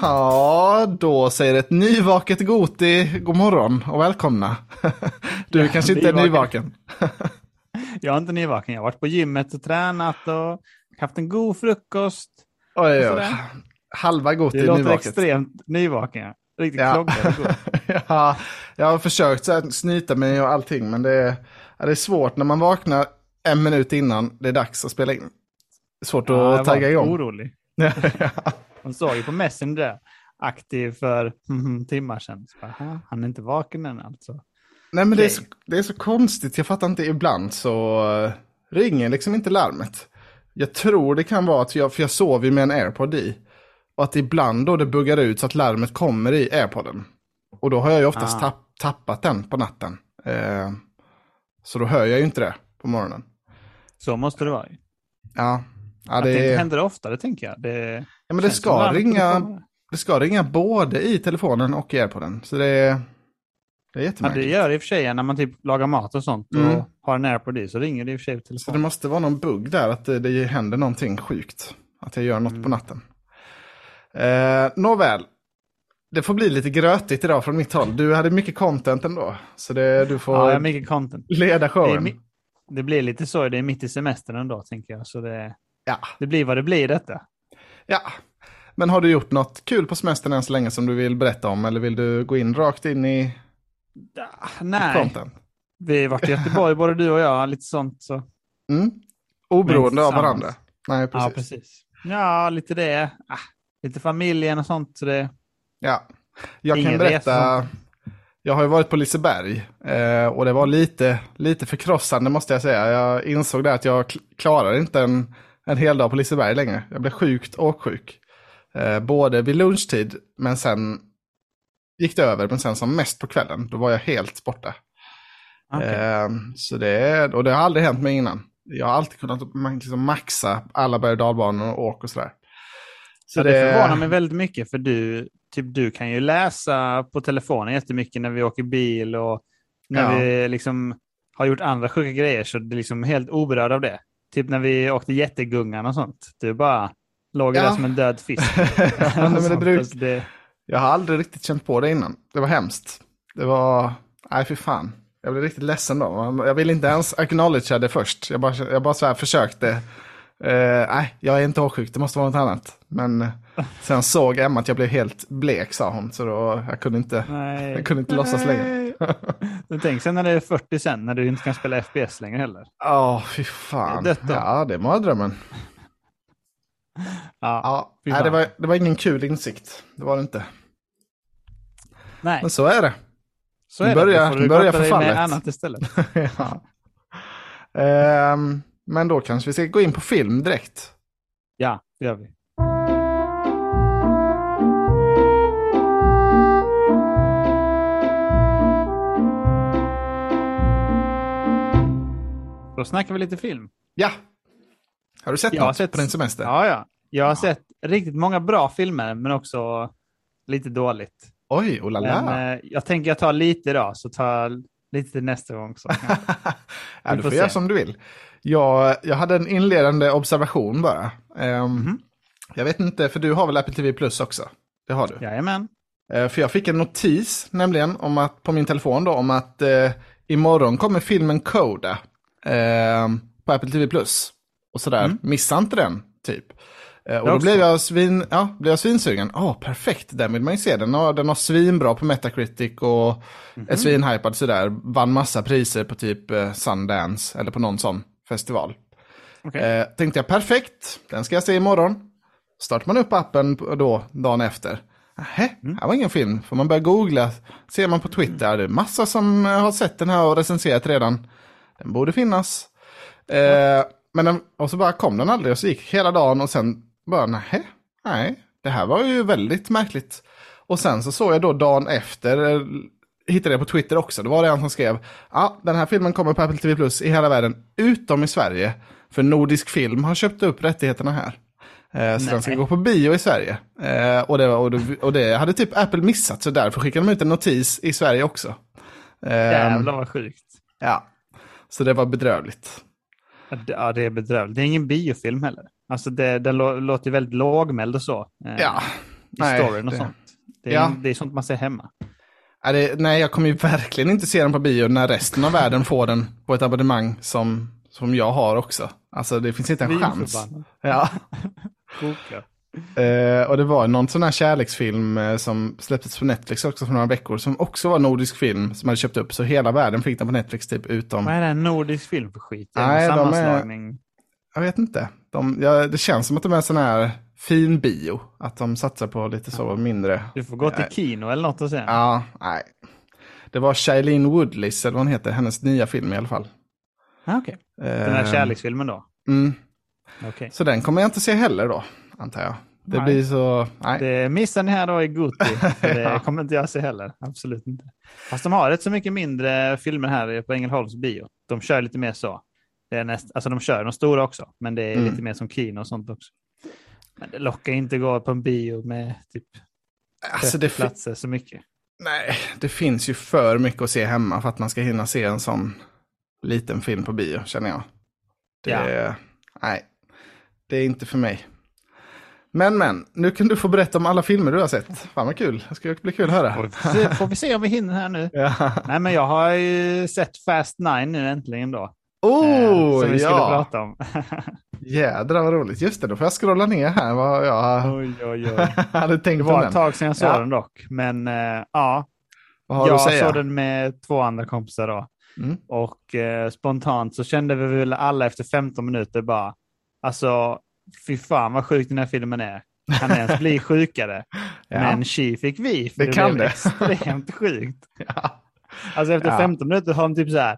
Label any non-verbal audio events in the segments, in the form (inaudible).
Ja, då säger ett nyvaket Goti god morgon och välkomna. (laughs) Du ja, kanske inte är nyvaken. (laughs) jag är inte nyvaken. Jag har varit på gymmet och tränat och haft en god frukost. Oj, oj. Halva Goti nyvaket. Det låter extremt nyvaken. Riktigt ja. (laughs) ja, jag har försökt så här, snyta mig och allting, men det är, det är svårt när man vaknar en minut innan det är dags att spela in. Är svårt ja, att tagga igång. Jag var orolig. Man såg ju på Messenger aktiv för mm, timmar sedan. Bara, han är inte vaken än alltså. Nej men det är, så, det är så konstigt, jag fattar inte, ibland så uh, ringer liksom inte larmet. Jag tror det kan vara att jag, för jag sover med en airpod i. Och att ibland då det buggar ut så att larmet kommer i airpodden. Och då har jag ju oftast ah. tapp, tappat den på natten. Uh, så då hör jag ju inte det på morgonen. Så måste det vara. Ja. Ja det, att det händer oftare tänker jag. Det... Ja, men det ska, ringa, det ska ringa både i telefonen och i airpoden. Så det är, det är jättemärkligt. Ja, det gör det i och för sig när man typ lagar mat och sånt och mm. har en airpod i så ringer det i och för sig i telefonen. Så det måste vara någon bugg där, att det, det händer någonting sjukt. Att jag gör något mm. på natten. Eh, nåväl, det får bli lite grötigt idag från mitt håll. Du hade mycket content ändå. Så det, du får ja, jag har mycket content. leda showen. Det, det, blir lite så, det är mitt i semestern ändå tänker jag. Så det, ja. det blir vad det blir detta. Ja, men har du gjort något kul på semestern än så länge som du vill berätta om? Eller vill du gå in rakt in i Nej, content? vi har varit i Göteborg både du och jag, lite sånt. Så. Mm. Oberoende av varandra? Nej, precis. Ja, precis. Ja, lite det. Ah, lite familjen och sånt. Så det... Ja, jag kan berätta. Jag har ju varit på Liseberg eh, och det var lite, lite förkrossande måste jag säga. Jag insåg där att jag klarar inte en en hel dag på Liseberg längre. Jag blev sjukt åksjuk. Eh, både vid lunchtid, men sen gick det över, men sen som mest på kvällen. Då var jag helt borta. Okay. Eh, så det, och det har aldrig hänt mig innan. Jag har alltid kunnat liksom maxa alla berg och dalbanor och åk och sådär. Så ja, det, det förvånar mig väldigt mycket, för du, typ, du kan ju läsa på telefonen jättemycket när vi åker bil och när ja. vi liksom har gjort andra sjuka grejer, så det är liksom helt oberörd av det. Typ när vi åkte jättegungan och sånt. Du bara låg ja. där som en död fisk. (laughs) ja, men det (laughs) bruk... det... Jag har aldrig riktigt känt på det innan. Det var hemskt. Det var, nej fy fan. Jag blev riktigt ledsen då. Jag ville inte ens acknowledge det först. Jag bara, jag bara så här försökte. Uh, nej, jag är inte åksjuk, det måste vara något annat. Men uh, sen såg Emma att jag blev helt blek, sa hon. Så då, jag kunde inte, nej. jag kunde inte låtsas längre. Tänk sen när det är 40 sen, när du inte kan spela FPS längre heller. Ja, oh, fy fan. Det ja, det är mardrömmen. ja, ja nej, det, var, det var ingen kul insikt. Det var det inte. Nej. Men så är det. Så är börjar, det. Nu börjar förfallet. med annat istället. (laughs) ja. um, men då kanske vi ska gå in på film direkt. Ja, det gör vi. Då snackar vi lite film. Ja. Har du sett jag något sett, på din semester? Ja, ja. Jag har ja. sett riktigt många bra filmer, men också lite dåligt. Oj, oh la la. Men, eh, jag tänker jag tar lite idag, så tar lite till nästa gång. Så. (laughs) ja, du får, får göra som du vill. Jag, jag hade en inledande observation bara. Um, mm -hmm. Jag vet inte, för du har väl Apple TV Plus också? Det har du? Jajamän. Uh, för jag fick en notis, nämligen, om att, på min telefon då, om att uh, imorgon kommer filmen Coda eh, på Apple TV+. Plus. Och sådär, mm. missa inte den, typ. Eh, och då blev jag, svin, ja, blev jag svinsugen. Ja, oh, perfekt, den vill man ju se. Den har, den har svinbra på Metacritic och mm. är svinhypad sådär. Vann massa priser på typ Sundance eller på någon sån festival. Okay. Eh, tänkte jag, perfekt, den ska jag se imorgon. Startar man upp appen då, dagen efter. Nähä, mm. här var ingen film. Får man börja googla, ser man på Twitter, det är massa som har sett den här och recenserat redan. Den borde finnas. Eh, men den, och så bara kom den aldrig och så gick hela dagen och sen bara nej, nej, det här var ju väldigt märkligt. Och sen så såg jag då dagen efter, eh, hittade jag på Twitter också, då var det en som skrev, ja, den här filmen kommer på Apple TV Plus i hela världen, utom i Sverige. För Nordisk Film har köpt upp rättigheterna här. Eh, så Nej. den ska gå på bio i Sverige. Eh, och, det, och, det, och det hade typ Apple missat, så därför skickade de ut en notis i Sverige också. Eh, Jävlar vad sjukt. Ja, så det var bedrövligt. Ja, det är bedrövligt. Det är ingen biofilm heller. Alltså det, den låter väldigt lågmäld och så. Eh, ja. nej, storyn och det, sånt. Det är, ja. det är sånt man ser hemma. Det, nej, jag kommer ju verkligen inte se den på bio när resten av världen får den på ett abonnemang som, som jag har också. Alltså det finns inte en chans. (laughs) Ja. Uh, och det var någon sån här kärleksfilm uh, som släpptes på Netflix också för några veckor. Som också var nordisk film som hade köpt upp. Så hela världen fick den på Netflix typ utom... Vad är det en nordisk film för skit? Nej, sammanslagning? Är... Jag vet inte. De, ja, det känns som att de är sån här fin bio. Att de satsar på lite så mindre. Du får gå till kino eller något och se. Ja, nej. Det var Shailene Woodleys, eller vad hon heter, hennes nya film i alla fall. Ah, Okej, okay. den här uh, kärleksfilmen då? Mm. Okay. Så den kommer jag inte se heller då, antar jag. Det nej. blir så... Nej. Det missar ni här då i Guti. (laughs) Det ja. kommer inte jag se heller. Absolut inte. Fast de har rätt så mycket mindre filmer här på Ängelholms bio. De kör lite mer så. Det är näst, alltså de kör de stora också, men det är mm. lite mer som kino och sånt också. Men det lockar inte att gå på en bio med typ alltså det platser så mycket. Nej, det finns ju för mycket att se hemma för att man ska hinna se en sån liten film på bio, känner jag. Det, ja. Nej, det är inte för mig. Men men, nu kan du få berätta om alla filmer du har sett. Fan vad kul, det ska bli kul att höra. Får vi se, får vi se om vi hinner här nu. (laughs) Ja. Nej men jag har ju sett Fast Nine nu äntligen då. Oh, eh, som vi ja. skulle prata om. (laughs) Jädrar vad roligt. Just det, då får jag scrolla ner här vad jag oj, oj, oj. (laughs) hade tänkt Det var ett tag sedan jag såg ja. den dock. Men eh, ja, jag såg den med två andra kompisar då. Mm. Och eh, spontant så kände vi väl alla efter 15 minuter bara, alltså fy fan vad sjuk den här filmen är. Kan ens bli (laughs) sjukare? ja. Men tji fick vi, för det, det kan blev det. extremt sjukt. (laughs) ja. Alltså efter ja. 15 minuter har de typ så här,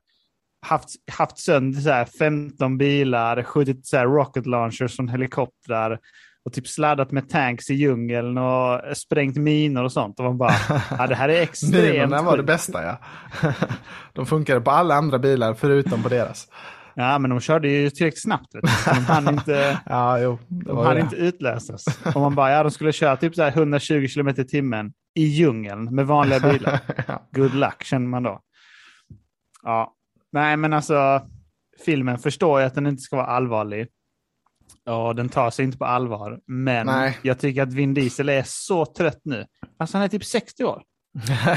haft, haft sönder så här 15 bilar, skjutit så här rocket launchers från helikoptrar och typ sladdat med tanks i djungeln och sprängt minor och sånt. Och man bara, (laughs) ja det här är extremt Minorna var det bästa ja. (laughs) De funkade på alla andra bilar förutom på deras. Ja, men de körde ju tillräckligt snabbt. Vet du. De hann inte, (laughs) ja, jo, de hann inte utlösas. Och man bara, ja de skulle köra typ så 120 km i timmen i djungeln med vanliga bilar. Good luck känner man då. Ja, Nej, men alltså filmen förstår jag att den inte ska vara allvarlig. Och den tar sig inte på allvar. Men Nej. jag tycker att Vin Diesel är så trött nu. Alltså han är typ 60 år.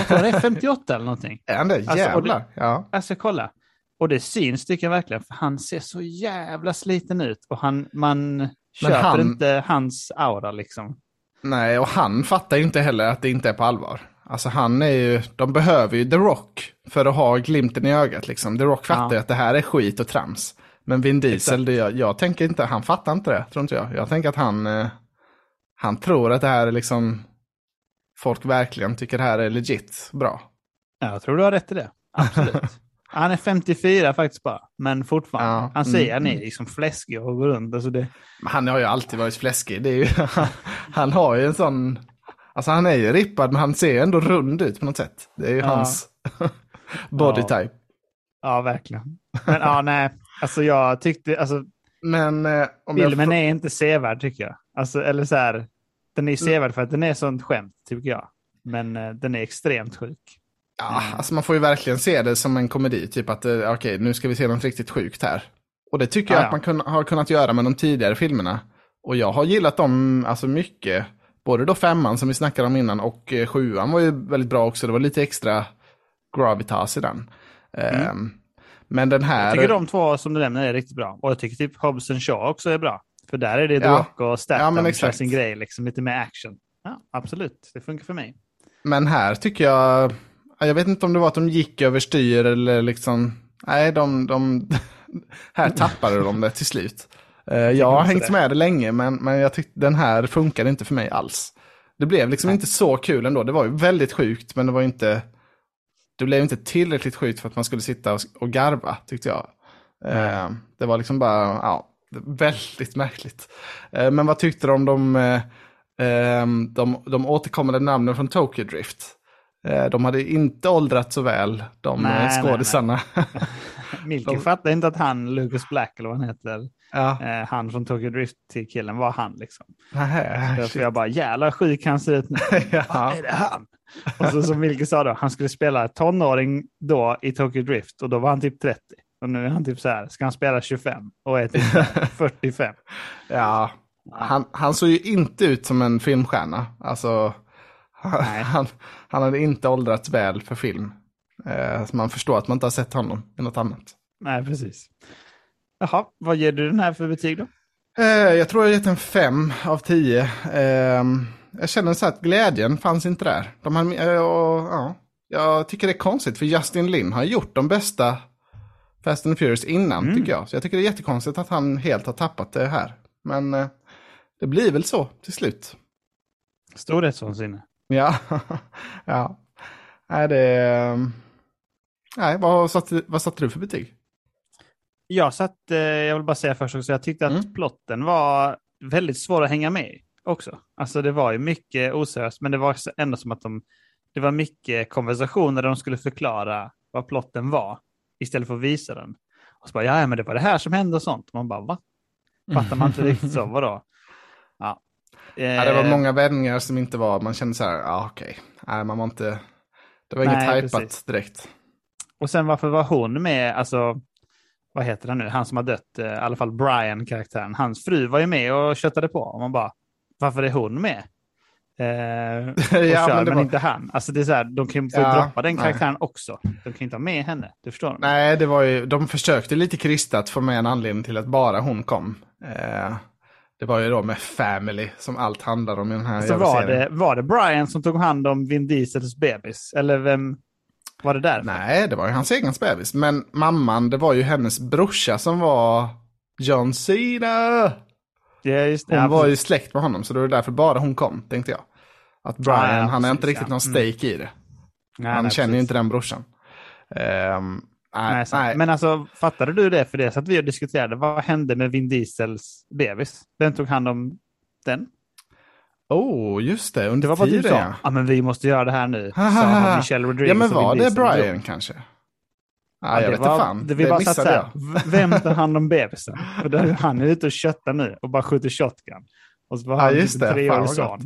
Han är 58 eller någonting. (laughs) Är han det? Jävlar. Alltså, det, ja. alltså kolla. Och det syns tycker jag verkligen. För han ser så jävla sliten ut. Och han, man köper han... inte hans aura liksom. Nej, och han fattar ju inte heller att det inte är på allvar. Alltså han är ju, de behöver ju The Rock för att ha glimten i ögat liksom. The Rock fattar ju ja. att det här är skit och trams. Men Vin Diesel, det, jag, jag, tänker inte, han fattar inte det, tror inte jag. Jag tänker att han, eh, han tror att det här är liksom, folk verkligen tycker det här är legit bra. Ja, jag tror du har rätt i det, absolut. (laughs) han är 54 faktiskt bara, men fortfarande. Ja, han säger mm, han är mm. liksom fläskig och går runt. Alltså det... Han har ju alltid varit fläskig. Det är ju, (laughs) han har ju en sån Alltså han är ju rippad men han ser ändå rund ut på något sätt. Det är ju ja. hans (laughs) body ja. type. Ja, verkligen. Men ja, nej, alltså jag tyckte, alltså men, eh, filmen jag... är inte sevärd tycker jag. Alltså, eller så här, den är mm. sevärd för att den är sånt skämt tycker jag. Men eh, den är extremt sjuk. Ja, mm. alltså man får ju verkligen se det som en komedi, typ att eh, okej, okay, nu ska vi se något riktigt sjukt här. Och det tycker jag ja, att man kun, har kunnat göra med de tidigare filmerna. Och jag har gillat dem alltså mycket både då femman som vi snackade om innan och eh, sjuan var ju väldigt bra också. Det var lite extra gravitas i den. Mm. Um, men den här... Jag tycker de två som du nämner är riktigt bra. Och jag tycker typ Hobbs Shaw också är bra. För där är det ja. Rock och Statham ja, sin grej, liksom lite mer action. Ja, absolut, det funkar för mig. Men här tycker jag, jag vet inte om det var att de gick över styr eller liksom, nej, de, de (laughs) här tappade de det till slut. Eh, jag har hängt med det länge, men, men jag tyckte den här funkade inte för mig alls. Det blev liksom Nej. inte så kul ändå. Det var ju väldigt sjukt, men det var inte... Det blev inte tillräckligt sjukt för att man skulle sitta och, och garva, tyckte jag. Eh, det var liksom bara, ja, väldigt märkligt. Eh, men vad tyckte du om de, eh, eh de, de återkommande namnen från Tokyo Drift? Eh, de hade inte åldrats så väl, de skådisarna. (laughs) Milky fattar inte att han, Lucas Black eller vad han heter, Ja. Eh, han från Tokyo Drift-killen var han liksom. Nähä, så jag bara, jävlar sjuk han ser ut nu. (laughs) ja. Är det han? Och så som Vilke sa då, han skulle spela tonåring då i Tokyo Drift och då var han typ 30. Och nu är han typ så här, ska han spela 25 och är typ (laughs) 45? Ja, Han, han såg ju inte ut som en filmstjärna. Alltså, (laughs) han, han hade inte åldrats väl för film. Eh, så man förstår att man inte har sett honom i något annat. Nej, precis. Jaha, vad ger du den här för betyg då? Eh, jag tror jag har gett en fem av tio. Eh, jag känner så att glädjen fanns inte där. De har, eh, och, ja, jag tycker det är konstigt, för Justin Lin har gjort de bästa Fast and Furious innan, mm. tycker jag. Så jag tycker det är jättekonstigt att han helt har tappat det här. Men eh, det blir väl så till slut. Storhetsvansinne. Ja, (laughs) ja. Nej, det... Nej, vad satte, vad satte du för betyg? Jag satt, eh, jag vill bara säga först också, jag tyckte att mm. plotten var väldigt svår att hänga med i också. Alltså det var ju mycket oseriöst, men det var ändå som att de, det var mycket konversationer där de skulle förklara vad plotten var istället för att visa den. Och så bara, ja men det var det här som hände och sånt. Och man bara, va? Fattar man inte riktigt så, vadå? Ja. ja, det var eh. många vändningar som inte var, man kände så här, ja okej, okay. man var inte, det var Nej, inget hypat direkt. Och sen varför var hon med, alltså, vad heter han nu, han som har dött, eh, i alla fall Brian-karaktären, hans fru var ju med och köttade på. Och man bara, varför är hon med? Eh, (laughs) ja, kör, men, men var... inte han. Alltså det är så här, de kan ju ja, droppa den karaktären nej. också. De kan inte ha med henne, du förstår. Nej, det var ju, de försökte lite kristat få med en anledning till att bara hon kom. Eh, det var ju då med Family som allt handlar om i den här Så var det, var det Brian som tog hand om Vin Diesels bebis? Eller vem var det där? Nej, det var ju hans egen bebis. Men mamman, det var ju hennes brorsa som var John Cena. Ja, just det. Hon var ju släkt med honom, så det var därför bara hon kom, tänkte jag. Att Brian, ah, ja, han är inte riktigt ja. någon stake mm. i det. Nej, han nej, känner ju inte den brorsan. Um, nej, nej, Men alltså, fattade du det? För det så att vi diskuterade, vad hände med Vin Diesels bebis? Vem tog hand om den? Oh, just det. Under det var du sa. Ja. ja, men vi måste göra det här nu. Michelle Rodriguez Ja, men var det Brian kanske? Ah, jag vet inte fan. Det, vi det bara satt så här, vem tar hand om bebisen? För då (laughs) är han ute och köttar nu och bara skjuter shotgun. Och så var han ja, just typ det. treårig son.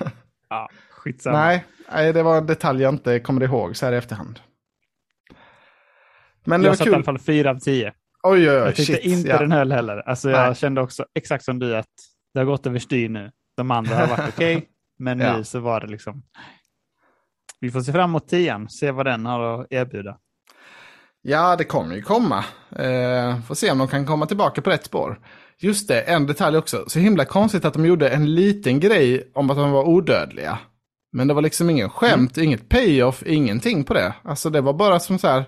(laughs) ja, skitsamma. Nej, nej, det var en detalj jag inte kommer ihåg så här i efterhand. Men det jag var satt kul. i alla fall fyra av tio. Oj, oj, oj. Jag tyckte shit, inte ja. den höll heller. Alltså, jag kände också exakt som du att det har gått överstyr nu. De andra har varit okej, okay, (laughs) men ja. nu så var det liksom... Vi får se fram emot tian, se vad den har att erbjuda. Ja, det kommer ju komma. Eh, får se om de kan komma tillbaka på rätt spår. Just det, en detalj också. Så himla konstigt att de gjorde en liten grej om att de var odödliga. Men det var liksom ingen skämt, mm. inget payoff, ingenting på det. Alltså det var bara som så här,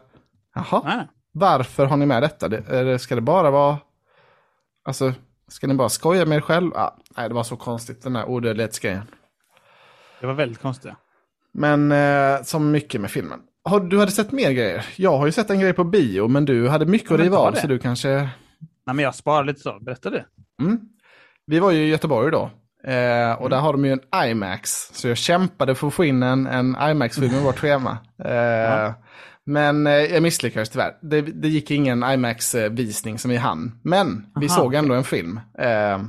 jaha, Nej. varför har ni med detta? Det, ska det bara vara, alltså, ska ni bara skoja med er själv? Ah, nej, det var så konstigt, den här odödlighetsgrejen. Det var väldigt konstigt. Men eh, som mycket med filmen. Har, du hade sett mer grejer? Jag har ju sett en grej på bio, men du hade mycket att riva av, så du kanske... Nej, men jag sparar lite så. Berätta det. Mm. Vi var ju i Göteborg då. Eh, och mm. där har de ju en IMAX. Så jag kämpade för att få in en, en IMAX-film i vårt schema. Eh, ja. Men eh, jag misslyckades tyvärr. Det, det gick ingen IMAX-visning som vi hann. Men vi Aha, såg ändå okay. en film. Eh,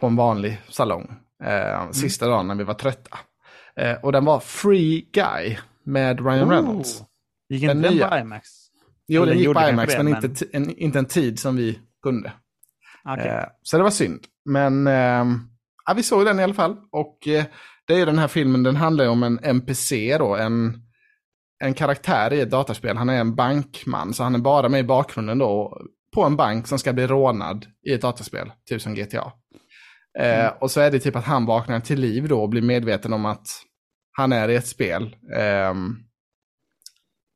på en vanlig salong. Eh, mm. Sista dagen när vi var trötta. Eh, och den var Free Guy med Ryan Reynolds. Oh. Gick inte den nya. på IMAX? Jo, den gick på IMAX, men, men... Inte, en, inte en tid som vi kunde. Okay. Eh, så det var synd. Men eh, ja, vi såg den i alla fall. Och eh, det är ju den här filmen, den handlar ju om en NPC då, en, en karaktär i ett dataspel. Han är en bankman, så han är bara med i bakgrunden då på en bank som ska bli rånad i ett dataspel, typ som GTA. Eh, mm. och så är det typ att han vaknar till liv då och blir medveten om att han är i ett spel. Um,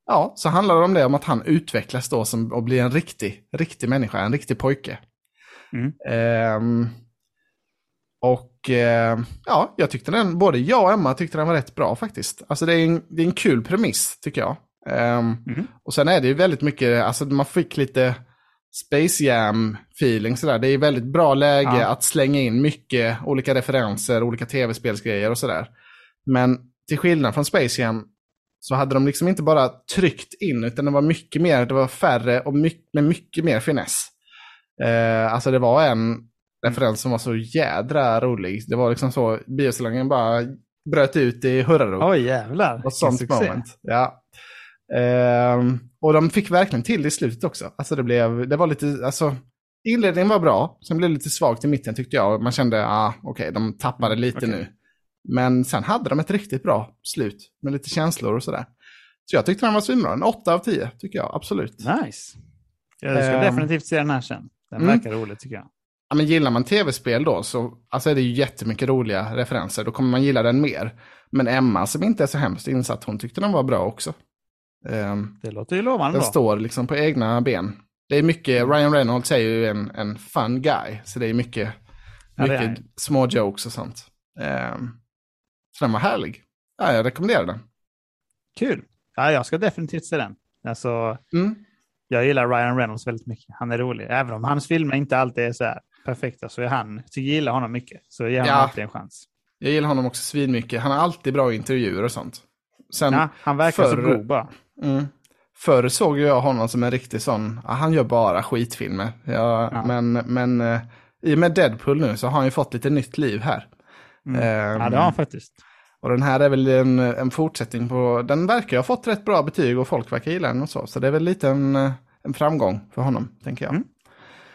ja, så handlar det om det, om att han utvecklas då som, och blir en riktig, riktig människa, en riktig pojke. Mm. Um, och uh, ja, jag tyckte den, både jag och Emma tyckte den var rätt bra faktiskt. Alltså det är en, det är en kul premiss tycker jag. Um, mm. Och sen är det ju väldigt mycket, alltså man fick lite Space Jam feeling sådär. Det är väldigt bra läge ja. att slänga in mycket olika referenser, olika tv-spelsgrejer och sådär. Men till skillnad från Space Jam så hade de liksom inte bara tryckt in, utan det var mycket mer, det var färre och mycket, med mycket mer finess. Eh, alltså det var en referens som var så jädra rolig. Det var liksom så, biosalongen bara bröt ut i hurrarop. Oj jävlar, och sånt moment. Ja. Eh, och de fick verkligen till det i slutet också. Alltså det blev, det var lite, alltså inledningen var bra, sen blev det lite svagt i mitten tyckte jag. Man kände, ah, okej, okay, de tappade lite okay. nu. Men sen hade de ett riktigt bra slut med lite känslor och sådär. Så jag tyckte den var svinbra. En 8 av 10 tycker jag, absolut. Nice. Jag ska um, definitivt se den här sen. Den mm. verkar rolig tycker jag. Ja, men gillar man tv-spel då så alltså är det ju jättemycket roliga referenser. Då kommer man gilla den mer. Men Emma som inte är så hemskt insatt, hon tyckte den var bra också. Um, det låter ju lovande Den då. står liksom på egna ben. Det är mycket, Ryan Reynolds är ju en, en fun guy. Så det är mycket, mycket ja, små jokes och sånt. Um, så den var härlig. Ja, jag rekommenderar den. Kul. Ja, jag ska definitivt se den. Alltså, mm. Jag gillar Ryan Reynolds väldigt mycket. Han är rolig. Även om hans filmer inte alltid är så här perfekta så är han, jag gillar honom mycket. Så ger honom ja. alltid en chans. Jag gillar honom också svinmycket. Han har alltid bra intervjuer och sånt. Sen ja, han verkar förr, så god bara. Mm, förr såg jag honom som en riktig sån, han gör bara skitfilmer. Ja, ja. Men, men uh, i och med Deadpool nu så har han ju fått lite nytt liv här. Mm. Um, ja, det har han faktiskt. Och den här är väl en, en fortsättning på, den verkar ha fått rätt bra betyg och folk verkar gilla den och så. Så det är väl lite en, en framgång för honom, tänker jag. Mm.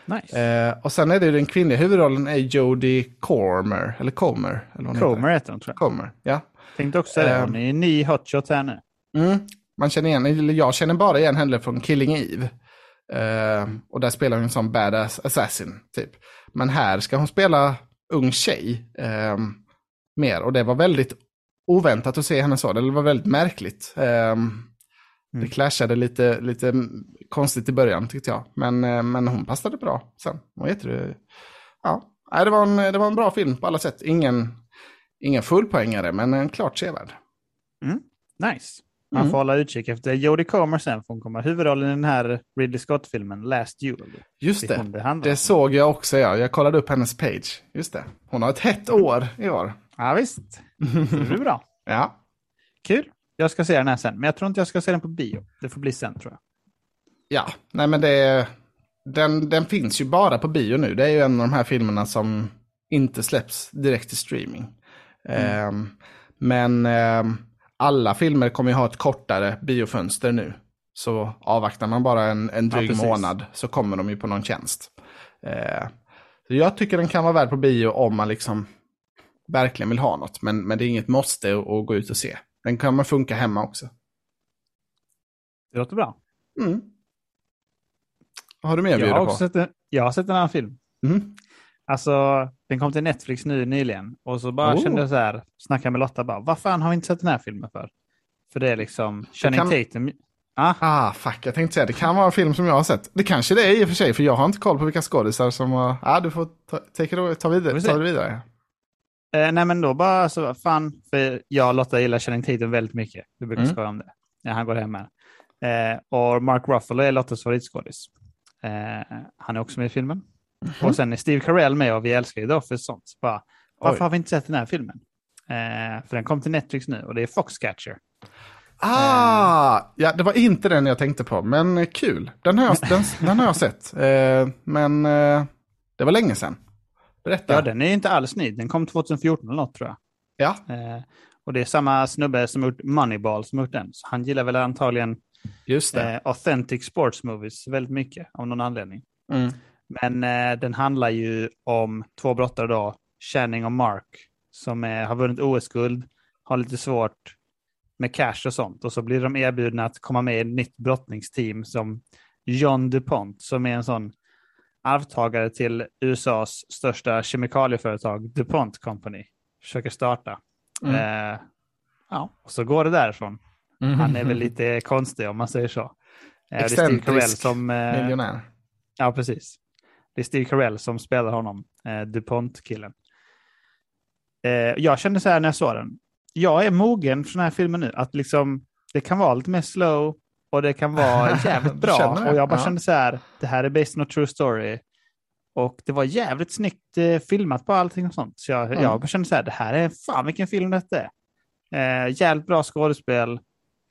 Nice. Eh, och sen är det den kvinnliga huvudrollen är Jodie Comer, eller Comer. Eller Comer heter hon tror jag. Comer, ja. Tänkte också det, hon är ny hotshot här nu. Mm, man känner igen, eller jag känner bara igen henne från Killing Eve. Eh, och där spelar hon en sån badass assassin, typ. Men här ska hon spela ung tjej. Eh, mer, och det var väldigt oväntat att se henne så. Det var väldigt märkligt. Um, mm. Det clashade lite, lite konstigt i början tyckte jag. Men, uh, men hon passade bra sen. Hon heter, ja. det, var en, det var en bra film på alla sätt. Ingen, ingen fullpoängare, men en klart sevärd. Mm. Nice. Man mm. får hålla utkik efter Jodie Comer sen, för hon kommer huvudrollen i den här Ridley Scott-filmen Last Duel. Just det, det, det såg jag också ja. Jag kollade upp hennes page. Just det. Hon har ett hett år i år. Ja, visst. (laughs) det blir bra. ja. Kul. Jag ska se den här sen, men jag tror inte jag ska se den på bio. Det får bli sen tror jag. Ja, nej men det den, den finns ju bara på bio nu. Det är ju en av de här filmerna som inte släpps direkt till streaming. Mm. Um, men um, alla filmer kommer ju ha ett kortare biofönster nu. Så avvaktar man bara en, en dryg ja, månad så kommer de ju på någon tjänst. Uh, jag tycker den kan vara värd på bio om man liksom verkligen vill ha något. Men, men det är inget måste att, gå ut och se. Den man funka hemma också. Det låter bra. Mm. Har du mer att bjuda på? Sett en, jag har sett en annan film. Mm. Alltså, den kom till Netflix nu nyligen. Och så bara oh. kände jag så här, snackade med Lotta bara, vad fan har vi inte sett den här filmen för? För det är liksom, Channing kan... Tatum. Ah. ah, fuck, jag tänkte säga, det kan vara en film som jag har sett. Det kanske det är i och för sig, för jag har inte koll på vilka skådisar som har... Ah, du får ta, ta, ta, vidare, ta det vidare. Eh, nej men då bara så, fan, för jag och Lotta gillar Channing Tatum väldigt mycket. Vi brukar mm. skoja om det. Ja, han går hem här. Eh, och Mark Ruffalo är Lottas favoritskådis. Eh, han är också med i filmen. Mm. Och sen är Steve Carell med och vi älskar ju då för sånt. Så bara, varför Oj. har vi inte sett den här filmen? Eh, för den kom till Netflix nu och det är Foxcatcher. Ah, eh. ja, det var inte den jag tänkte på, men kul. Den har jag, den, den har jag sett. Eh, men eh, det var länge sedan. Berätta. Ja, den är inte alls ny. Den kom 2014 eller något tror jag. Ja. Eh, och det är samma snubbe som gjort Moneyball som gjort den. Så han gillar väl antagligen Just eh, authentic sports movies väldigt mycket av någon anledning. Mm. Men eh, den handlar ju om två brottare då, Channing och Mark, som är, har vunnit OS-guld, har lite svårt med cash och sånt. Och så blir de erbjudna att komma med i ett nytt brottningsteam som John DuPont, som är en sån arvtagare till USAs största kemikalieföretag, DuPont Company, försöker starta. Mm. Eh, ja, och så går det därifrån. Mm. Han är väl lite konstig om man säger så. Eh, Excentrisk som, eh, miljonär. Ja, precis. Det är Steve Carell som spelar honom, eh, DuPont-killen. Eh, jag kände så här när jag såg den. Jag är mogen för den här filmen nu, att liksom det kan vara lite mer slow, och det kan vara (laughs) jävligt bra. och jag bara ja. kände så här, det här är based on a true story. Och det var jävligt snyggt eh, filmat på allting och sånt. Så jag, mm. jag bara kände så här, det här är fan vilken film detta är. Eh, jävligt bra skådespel,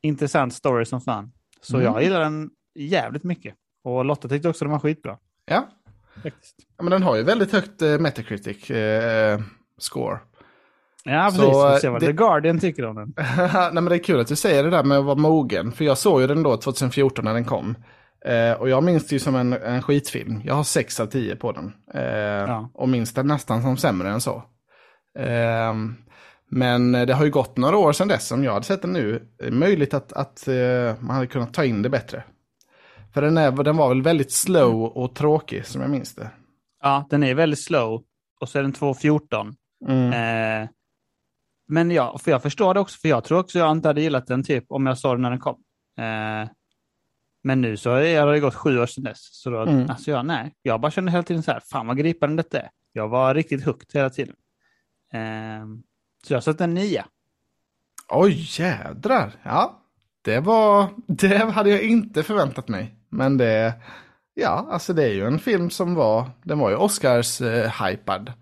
intressant story som fan. Så mm. jag gillar den jävligt mycket. Och Lotta tyckte också den var skitbra. Ja. ja men den har ju väldigt högt eh, Metacritic eh, score. Ja, precis. Så, se vad det... The Guardian tycker om den. (laughs) Nej, men det är kul att du säger det där med att vara mogen. För jag såg ju den då 2014 när den kom. Eh, och jag minns det ju som en, en skitfilm. Jag har 6 av 10 på den. Eh, ja. Och minns den nästan som sämre än så. Eh, men det har ju gått några år sedan dess. Om jag hade sett den nu, det är möjligt att, att uh, man hade kunnat ta in det bättre. För den, är, den var väl väldigt slow och tråkig som jag minns det. Ja, den är väldigt slow. Och så är den 2.14. Mm. Men ja, för jag förstår det också, för jag tror också jag inte hade gillat den typ om jag såg den när den kom. Eh, men nu så har det gått sju år sedan dess. Så då, mm. alltså jag, nej, jag bara kände hela tiden så här, fan vad gripande detta är. Jag var riktigt hooked hela tiden. Eh, så jag har satt en nia. Oj, jädrar. Ja, det var, (laughs) det hade jag inte förväntat mig. Men det, ja, alltså det är ju en film som var, den var ju Oscars-hypad. Eh,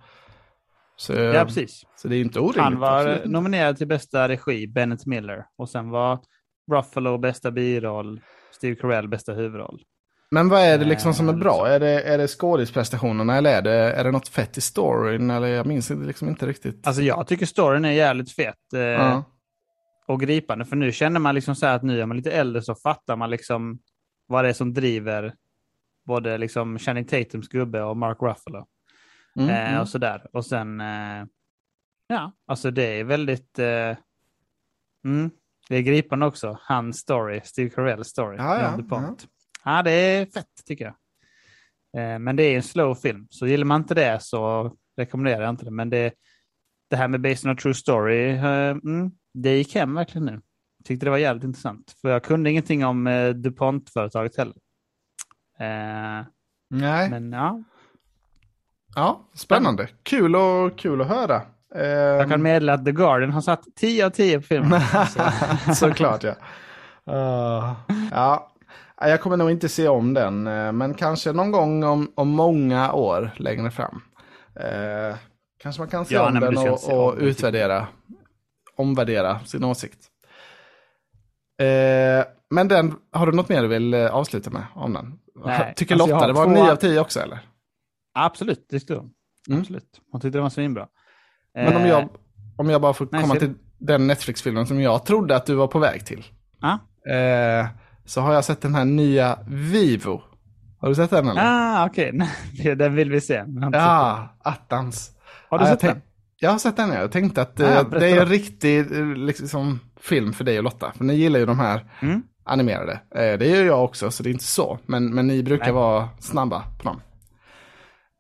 så, ja, precis. Så det är inte orimligt. Han var absolut. nominerad till bästa regi, Bennett Miller. Och sen var Ruffalo bästa biroll, Steve Carell bästa huvudroll. Men vad är det liksom som är bra? Är det, är det skådisprestationerna eller är det, är det något fett i storyn? Eller jag minns liksom inte riktigt. Alltså jag tycker storyn är jävligt fet. Eh, ja. Och gripande. För nu känner man liksom så här att nu är man lite äldre så fattar man liksom vad det är som driver både liksom Channing Tatums gubbe och Mark Ruffalo. Mm, eh, mm. Och sådär. Och sen, eh, ja, alltså det är väldigt, eh, mm, det är gripande också. Hans story, Steve Carells story. Ja, ja, ja. ja, det är fett tycker jag. Eh, men det är en slow film, så gillar man inte det så rekommenderar jag inte det. Men det, det här med Based on a True Story, eh, mm, det gick hem verkligen nu. Tyckte det var jävligt intressant. För jag kunde ingenting om eh, DuPont-företaget heller. Nej. Men ja, Ja, spännande. Kul, och, kul att höra. Jag kan meddela att The Guardian har satt 10 av 10 på filmen. (laughs) Såklart ja. Uh, ja. Jag kommer nog inte se om den, eh, men kanske någon gång om, om många år längre fram. Uh, kanske man kan se ja, om den och, och utvärdera, omvärdera sin åsikt. Uh, men den, har du något mer du vill avsluta med om den? Nej, Tycker alltså Lotta det var två... 9 av 10 också eller? Absolut, det tyckte hon. Mm. Absolut. Hon tyckte det var svinbra. Men om jag, eh, om jag bara får Nej, komma till den Netflix-filmen som jag trodde att du var på väg till. Ah? Eh, så har jag sett den här nya Vivo. Har du sett den eller? Ah, okej. (laughs) Okay. den vill vi se. Ja, attans. Har du ja, sett den? Jag har sett den, jag tänkte att ah, det är en riktig liksom, film för dig och Lotta. För ni gillar ju de här mm. animerade. Eh, det gör jag också, så det är inte så. Men, men ni brukar Nej. vara snabba på dem.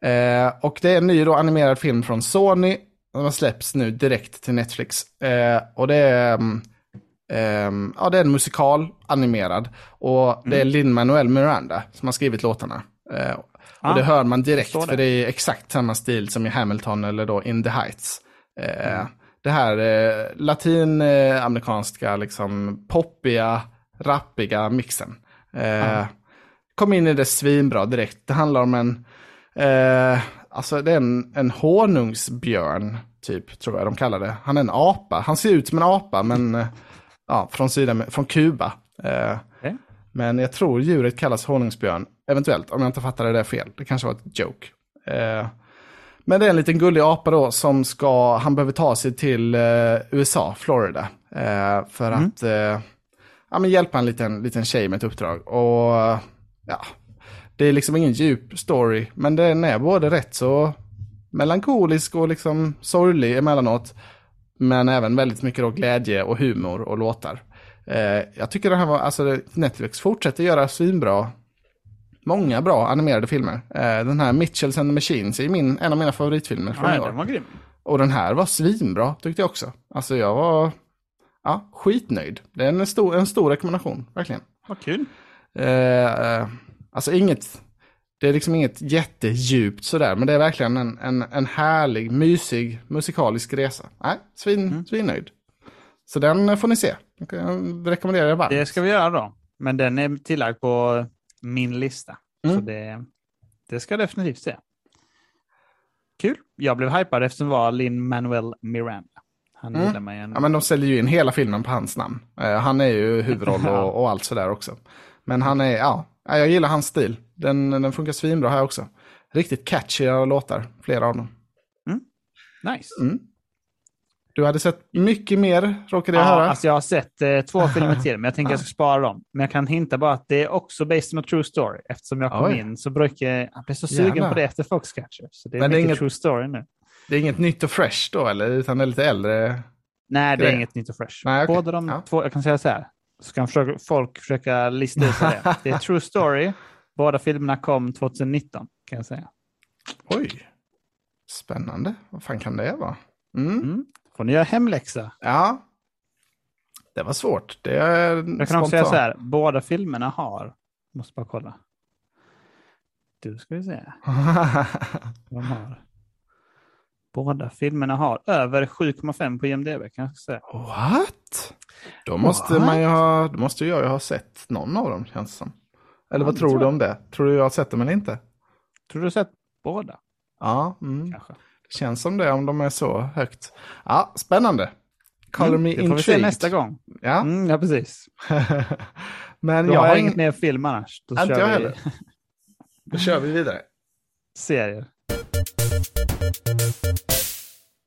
Eh, och det är en ny då animerad film från Sony. Den släpps nu direkt till Netflix. Eh, och det är, um, ja, det är en musikal animerad. Och mm. det är mm. Lin-Manuel Miranda som har skrivit låtarna. Eh, och ah, det hör man direkt, det. för det är exakt samma stil som i Hamilton eller då In the Heights. Eh, mm. Det här eh, latinamerikanska, liksom poppiga, rappiga mixen. Eh, ah. Kom in i det svinbra direkt. Det handlar om en Eh, alltså det är en, en honungsbjörn, typ, tror jag de kallar det. Han är en apa. Han ser ut som en apa, men eh, ja, från, Sydam från Kuba. Eh, okay. Men jag tror djuret kallas honungsbjörn, eventuellt, om jag inte fattade det fel. Det kanske var ett joke. Eh, men det är en liten gullig apa då som ska, han behöver ta sig till eh, USA, Florida. Eh, för mm. att ja, men hjälpa en liten, liten tjej med ett uppdrag. Och ja, det är liksom ingen djup story, men den är både rätt så melankolisk och liksom sorglig emellanåt. Men även väldigt mycket då glädje och humor och låtar. Eh, jag tycker det här var, alltså Netflix fortsätter göra svinbra, många bra animerade filmer. Eh, den här Mitchells and the Machines är min, en av mina favoritfilmer från ja, år. Den var grym. Och den här var svinbra tyckte jag också. Alltså jag var ja, skitnöjd. Det är en stor, en stor rekommendation, verkligen. Vad kul. Eh, eh Alltså inget, det är liksom inget jättedjupt sådär, men det är verkligen en, en, en härlig, mysig musikalisk resa. Nej, svin, mm. svinnöjd. Så den får ni se. Jag rekommenderar jag varmt. Det ska vi göra då. Men den är tillagd på min lista. Mm. Så det, det ska jag definitivt se. Kul. Jag blev hypad eftersom det var Lin Manuel Miranda. Han mm. gillar mig en... Ja, men de säljer ju in hela filmen på hans namn. Uh, han är ju huvudroll (laughs) och, och allt sådär också. Men han är, ja, Ja, jag gillar hans stil. Den, den funkar svinbra här också. Riktigt catchiga låtar, flera av dem. Mm. Nice. Mm. Du hade sett mycket mer, råkade jag ja, höra. Alltså jag har sett eh, två filmer (laughs) till, men jag tänker jag ska spara dem. Men jag kan hinta bara att det är också based on a true story. Eftersom jag kom Oj. in så brukar jag, bli så sugen Jävlar. på det efter Foxcatcher. Så det är Men det är inget- true story nu. Det är inget nytt och fresh då, eller? Utan det är lite äldre? Nej, det är inget nytt och fresh. Nej, okej. Båda de Ja. två, jag kan säga så här, så kan försöka, folk försöka lista ut det är. (laughs) Det är true story. Båda filmerna kom 2019, kan jag säga. Oj. Spännande. Vad fan kan det vara? Mm. Mm. Får ni göra hemläxa. Ja. Det var svårt. Det är Jag kan också säga så här, båda filmerna har, måste bara kolla. Du ska vi se. (laughs) De har. Båda filmerna har över 7,5 på IMDB kan jag säga. What? Då måste, What? man ju ha, då måste jag ju ha sett någon av dem, känns det som. Eller Ja, vad tror tror du om det? Tror du jag har sett dem eller inte? Tror du har sett båda? Ja, mm. Kanske. det känns som det om de är så högt. Ja, spännande. Color me Mm, det får vi se intrigued. nästa gång. Ja, Mm, ja, precis. (laughs) men Jag jag har inget mer film annars. Då Inte jag vi heller. (laughs) Då kör vi vidare. serier.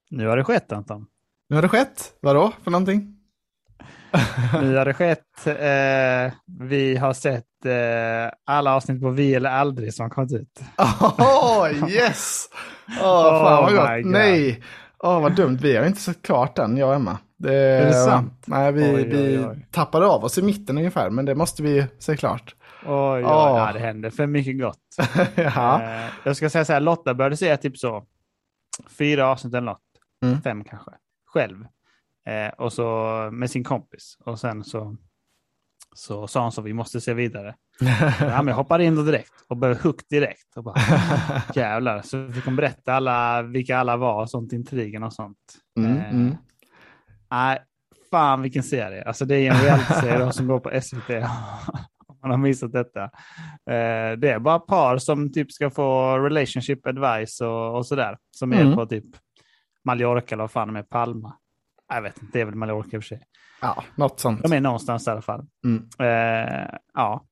Nu har det skett Anton. Nu har det skett. Vadå för någonting? (laughs) Nu har det skett. Eh, vi har sett eh, alla avsnitt på Vi eller aldrig som kommit ut. Åh, yes! Åh, fan vad Oh gott. my God. Nej! Åh, vad dumt. Vi har inte sett klart den, jag och Emma. Det, Är det sant? Nej, vi, Oj, oj, vi oj. tappade av oss i mitten ungefär, men det måste vi se klart. Oj, oj, ja, det händer för mycket gott. (laughs) ja. Eh, jag ska säga så här, Lotta började se typ så fyra avsnitt eller något. Mm. Fem kanske. Själv. Eh, och så med sin kompis. Och sen så, så sa hon så, vi måste se vidare. (laughs) Ja, men jag hoppade in då direkt och blev hooked direkt. Och bara, (laughs) jävlar. Så fick hon berätta alla, vilka alla var och sånt, intrigen och sånt. Mm, Eh, mm. Nej, fan vilken serie. Alltså det är en realityserie som går på SVT. Man har missat detta. Eh, det är bara par som typ ska få relationship advice och, och sådär. Som är Mm. på typ Mallorca eller vad fan är, Palma. Jag vet inte, det är väl Mallorca i och för sig. ja, något sånt. De är någonstans i alla fall. Mm. Eh, ja,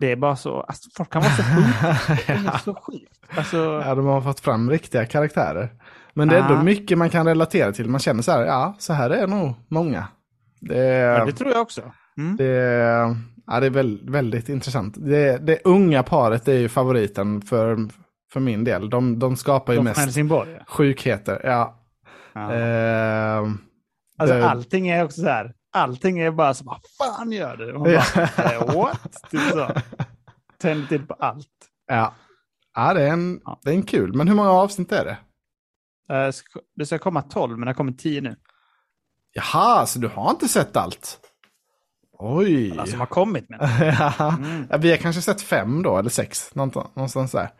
det är bara så, alltså, folk kan vara så sjuka. (laughs) Det är så sjukt. Alltså, Ja, de har fått fram riktiga karaktärer. Men det är ändå Ja. mycket man kan relatera till. Man känner så här, ja, så här är nog många. Det, ja, det tror jag också. Mm. Det, ja, det är väl, väldigt intressant. Det, det unga paret är ju favoriten för, för min del. De, de skapar ju De mest Helsingborg. sjukheter. Ja. Ja. Eh, Alltså det- allting är också så här. Allting är bara så, vad fan gör du? Man bara, eh, what? Typ så. Tänder till på allt. ja. ja, det är, en, Ja. det är en kul. Men hur många avsnitt är det? Eh, Det ska komma 12, men det har kommit 10 nu. Jaha, så du har inte sett allt? Oj. Alla som har kommit med. (laughs) ja. Mm. Ja, Vi har kanske sett fem då, eller sex, någonstans, där.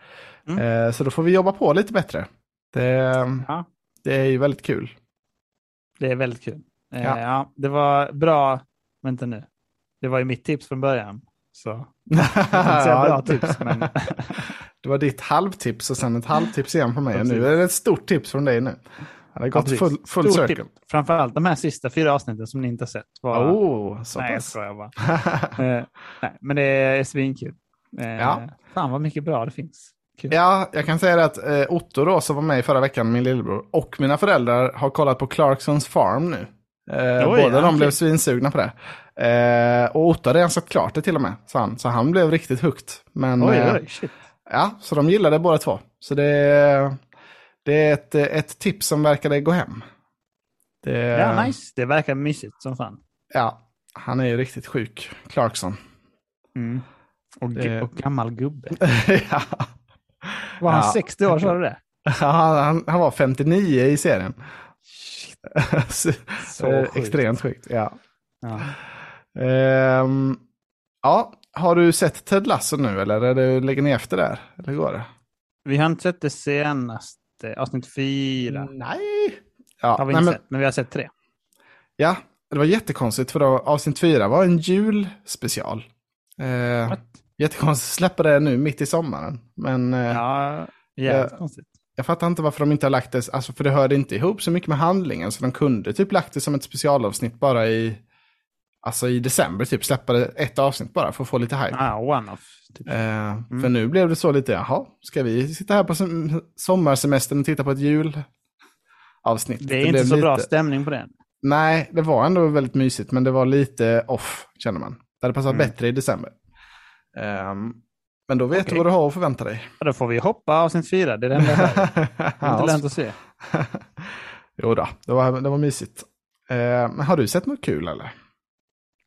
Mm. Eh, så då får vi jobba på lite bättre. Det, Ja, det är ju väldigt kul. det är väldigt kul. Eh, Ja. ja. det var bra, vänta nu. Det var ju mitt tips från början. Så (laughs) jag bra tips, men (laughs) Det var ditt halvtips och sen ett halvtips igen från mig. Nu är det ett stort tips från dig nu. Det har gått precis. full, full Stort circle. Framförallt de här sista fyra avsnitten som ni inte har sett. Var... Oh, så Nej, jag pass. skojar bara. (laughs) Eh, nej, men det är svinkul. Eh, Ja. Fan vad mycket bra det finns. Kul. Ja, jag kan säga att eh, Otto då, som var med i förra veckan, min lillebror, och mina föräldrar har kollat på Clarksons Farm nu. Eh, Oj, båda ja, de okej. blev svinsugna på det. Eh, och Otto hade redan sett klart det till och med, så han, så han blev riktigt hooked. Men, Oj, eh, oj. Ja, så de gillade båda två. Så det, det är ett, ett tips som verkade gå hem. Det, Ja, nice. Det verkar mysigt som fan. Ja, han är ju riktigt sjuk, Clarkson. Mm. Och, Det- och gammal gubbe. (laughs) ja. Var han Ja. 60 år, sa du det? han, han, han var 59 i serien. så, (laughs) Så eh, sjukt. extremt sjukt, ja. Ja. Ehm, ja, har du sett Ted Lasso nu eller är det, lägger ni efter där? Eller går det? Vi har inte sett det senaste, avsnitt fyra. Nej. Ja, Har vi nej, inte men, sett, men vi har sett tre. ja, det var jättekonstigt för då, avsnitt fyra var en julspecial. Eh, What? jättekonstigt att släppa det nu mitt i sommaren. Men eh, Ja, jävligt konstigt. jag fattar inte varför de inte har lagt det, alltså för det hörde inte ihop så mycket med handlingen. Så de kunde typ lagt det som ett specialavsnitt bara i, alltså i december, typ släppa ett avsnitt bara för att få lite hype. Ah, one-off. Typ. Eh, För nu blev det så lite, jaha, ska vi sitta här på som- sommarsemestern och titta på ett jul avsnittet. Det är det inte så lite... bra stämning på den. Nej, det var ändå väldigt mysigt, men det var lite off, känner man. Det hade passat mm. bättre i december. Um, men då vet okay. du vad du har att förvänta dig. Ja, då får vi hoppa avsnitt fyra, det är det enda (laughs) Det är inte lönt att se. (laughs) jo då, det var, det var mysigt. Men har du sett något kul eller?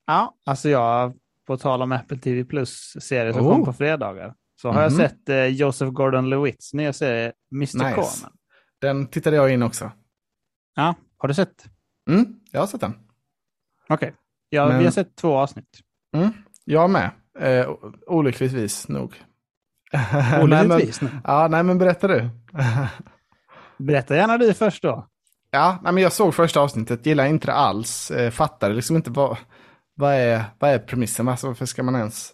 Ja, alltså jag, på tal om Apple TV Plus-serier som oh. kom på fredagar, så har mm -hmm. jag mhm. sett uh, Joseph Gordon-Lewitts nya serie Mr. Nice. Corman. Den tittade jag in också. Ja, har du sett? Mm, jag har sett den. Okej, okay. ja, Men... vi har sett två avsnitt. Mm, jag med. Eh, olyckligtvis nog. Olyckligtvis? (laughs) nej, men, ja, nej men berätta du. (laughs) berätta gärna du först då. Ja, nej, men jag såg första avsnittet, gillade inte det alls, eh, fattade liksom inte vad, vad, är, vad är premissen, alltså, varför ska man ens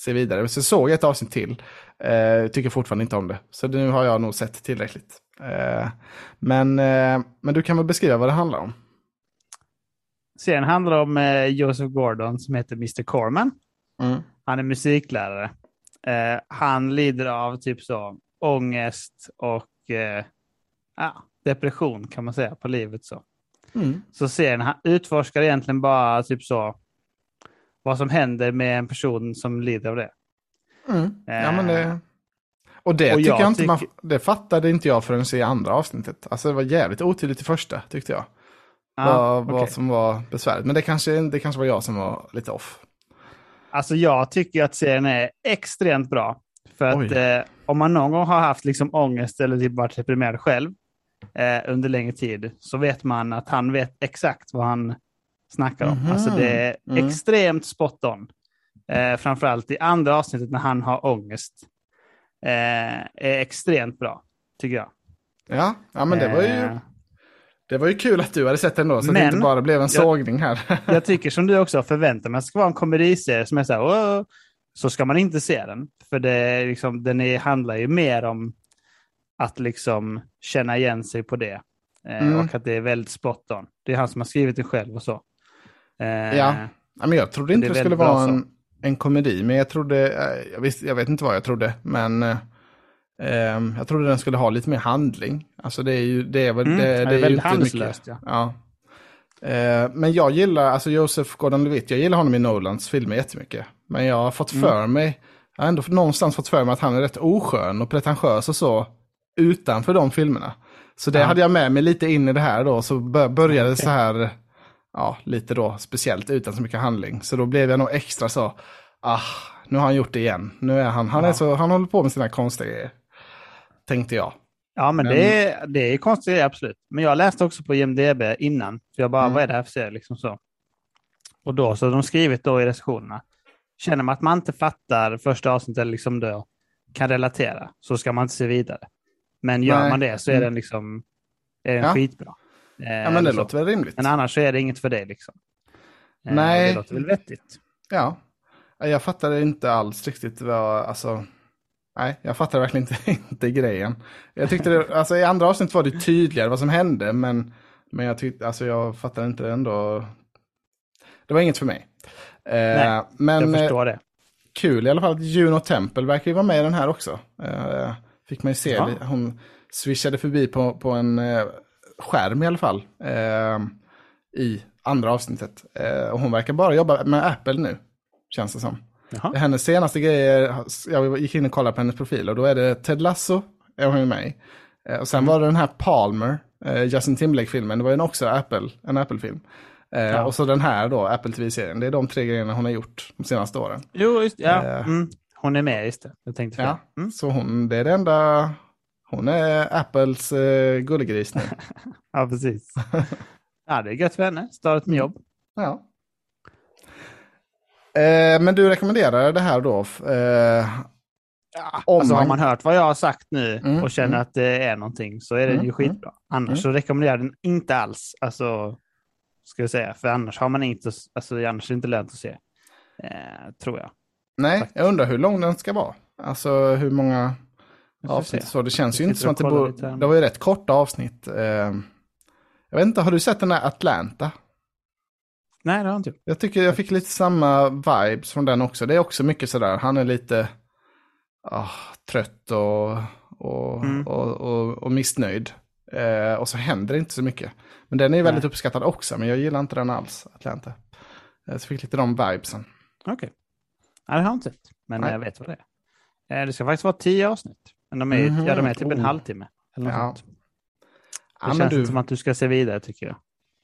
se vidare? Så såg jag ett avsnitt till, eh, tycker fortfarande inte om det. Så nu har jag nog sett tillräckligt. Eh, men, eh, men du kan väl beskriva vad det handlar om? Serien handlar om eh, Joseph Gordon som heter Mr. Corman. Mm. Han är musiklärare. Eh, han lider av typ så ångest och eh, ja, depression kan man säga på livet. så. Mm. Så serien utforskar egentligen bara typ så vad som händer med en person som lider av det. Mm. Ja, men det... Eh, och det och tycker jag, jag inte man, det fattade inte jag förrän i andra avsnittet. Alltså det var jävligt otydligt i första tyckte jag. Ah, vad, okay. vad som var besvärligt. Men det kanske, det kanske var jag som var lite off. Alltså jag tycker att serien är extremt bra. För att eh, om man någon gång har haft liksom ångest eller typ varit deprimerad själv eh, under längre tid så vet man att han vet exakt vad han snackar om. Mm. Alltså det är mm. extremt spot on. Eh, framförallt i andra avsnittet när han har ångest. Eh, är extremt bra, tycker jag. Ja, ja men det var ju... Eh, det var ju kul att du hade sett den då, så men, det inte bara blev en jag, sågning här. (laughs) jag tycker som du också förväntar mig att det ska vara en komediserie som är så här, Åh! så ska man inte se den. För det liksom, den är, handlar ju mer om att liksom känna igen sig på det. Eh, mm. Och att det är väldigt spot on. Det är han som har skrivit det själg och så. Eh, ja. men jag trodde inte det, det skulle vara en, en komedi, men jag trodde, eh, jag, visst, jag vet inte vad jag trodde, men eh, Um, jag trodde den skulle ha lite mer handling. Alltså det är ju, det är, mm, det, det, det är, är väldigt handlöst. Ja. ja. Men jag gillar, alltså Joseph Gordon-Levitt, jag gillar honom i Nolans filmer jättemycket. Men jag har fått för mm. mig, jag har ändå någonstans fått för mig att han är rätt oskön och pretentiös och så utanför de filmerna. Så det ja. hade jag med mig lite in i det här då, så började okay. så här, ja, lite då speciellt utan så mycket handling. Så då blev jag nog extra så, ah, nu har han gjort det igen. Nu är han, han, ja. är så, han håller på med sina konstiga grejer tänkte jag. Ja, men, men... Det, är, det är konstigt, absolut. Men jag läste också på IMDB innan, för jag bara, mm. vad är det här för serie? Liksom så. Och då så har de skrivit då i recensionerna, känner man att man inte fattar första avsnittet eller liksom då kan relatera, så ska man inte se vidare. Men gör Nej. man det så är mm. den liksom är den ja. skitbra. Eh, ja, men det låter väl rimligt. Men annars så är det inget för dig liksom. Eh, Nej. Det låter väl vettigt. Ja. Jag fattade inte alls riktigt vad, alltså, Nej, jag fattar verkligen inte, (laughs) inte grejen. Jag tyckte det, alltså i andra avsnitt var det tydligare vad som hände, men, men jag tyckte, alltså jag fattar inte ändå. Det var inget för mig. Eh, Nej, men, jag förstår det. Kul i alla fall att Juno Temple verkar ju vara med i den här också. Fick man ju se, ja. hon swishade förbi på, på en skärm i alla fall. Eh, I andra avsnittet. Eh, och hon verkar bara jobba med Apple nu, känns det som. Jaha. Hennes senaste grejer, jag gick in och kollade på hennes profil och då är det Ted Lasso, är hon med i. Eh, och sen mm. var det den här Palmer, eh, Justin Timberlake-filmen, det var ju också Apple, en Apple-film. Eh, ja. Och så den här då, Apple TV-serien. Det är de tre grejerna hon har gjort de senaste åren. Jo, just ja. Mm. Hon är med, just det. Jag tänkte ja, mm. Så hon, det är det enda, hon är Apples uh, gullegris nu. (laughs) ja, precis. ja, det är gött för henne. Startat med jobb. Ja. Eh, men du rekommenderar det här då? Eh, ja, alltså man... har man hört vad jag har sagt nu mm, och känner mm. att det är någonting så är det mm, ju skitbra. Annars mm. så rekommenderar jag den inte alls. Alltså, ska jag säga. För annars har man inte, alltså annars är det inte lönt att se. Eh, tror jag. Nej, Faktiskt. jag undrar hur lång den ska vara. Alltså hur många avsnitt så. Det känns ju inte som att det borde, det var ju rätt korta avsnitt. Eh, jag vet inte, har du sett den här Atlanta? Nej, det har inte jag. tycker jag fick lite samma vibes från den också. Det är också mycket sådär, han är lite oh, trött och, och, mm. och, och, och, missnöjd. Eh, och så händer det inte så mycket. Men den är väldigt Nej. uppskattad också, men jag gillar inte den alls, Atlanta. Eh, så fick lite de vibesen. Okej. Okay. Nej, det har jag inte sett, men Nej. jag vet vad det är. Eh, det ska faktiskt vara tio avsnitt. Men de är, mm -hmm. ja, de är typ en oh. halvtimme. Eller ja. Sånt. Det ja, känns du... som att du ska se vidare tycker jag.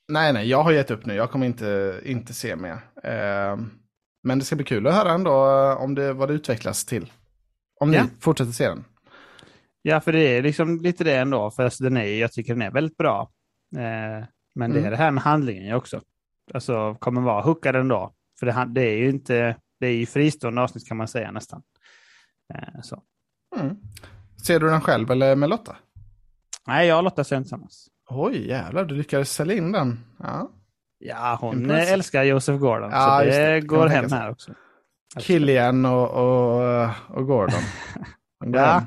Nej, nej, jag har gett upp nu. Jag kommer inte, inte se mer. Eh, men det ska bli kul att höra ändå eh, om det, vad det utvecklas till. Om ja. ni fortsätter se den. Ja, för det är liksom lite det ändå. För alltså, den är, jag tycker den är väldigt bra. Eh, men mm. det är det här med handlingen också. Alltså kommer vara hookad ändå. För det, det är ju inte, det är ju fristående avsnitt kan man säga nästan. Eh, så. Mm. Ser du den själv eller med Lotta? Nej, jag och Lotta ser den tillsammans. Oj, jävlar, du lyckades sälja in den. Ja, ja hon Impressive. älskar Joseph Gordon, ja, så det, det. går hem här också. Killian och, och, och Gordon. (laughs) ja,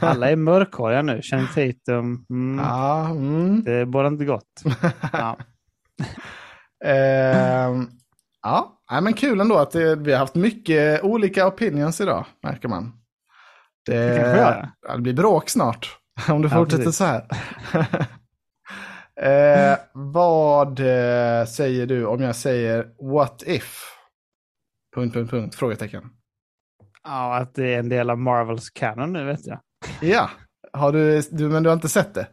alla är mörkhåriga nu. Channing Tatum. Mm. Ja, mm. Det bådar inte gott. (laughs) Ja. eh, ja, men kul ändå att det, vi har haft mycket olika opinions idag, märker man. Det, det, det blir bråk snart, (laughs) om du ja, fortsätter precis. så här. (laughs) Eh, vad eh, säger du om jag säger what if? Punkt, punkt, punkt, frågetecken. Ja, att det är en del av Marvels canon nu vet jag. (laughs) Ja, har du, du, men du har inte sett det?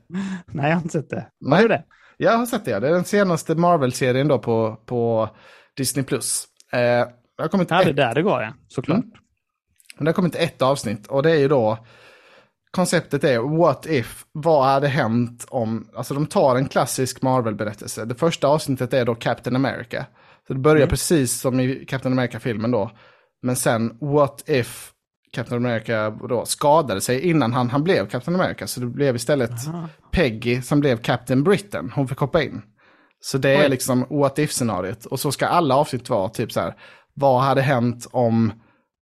Nej, jag har inte sett det. Har du det? Jag har sett det, ja. Det är den senaste Marvel-serien då på, på Disney+. Plus. Eh, det har kommit ja, det är där det går, ja. Såklart. Mm. Det har kommit ett avsnitt och det är ju då konceptet är what if, vad hade hänt om, alltså de tar en klassisk Marvel-berättelse. Det första avsnittet är då Captain America. Så det börjar mm. precis som i Captain America-filmen då. Men sen what if Captain America då skadade sig innan han, han blev Captain America. Så det blev istället Aha. Peggy som blev Captain Britain. Hon fick hoppa in. Så det Oj. är liksom what if-scenariot. Och så ska alla avsnitt vara typ så här. Vad hade hänt om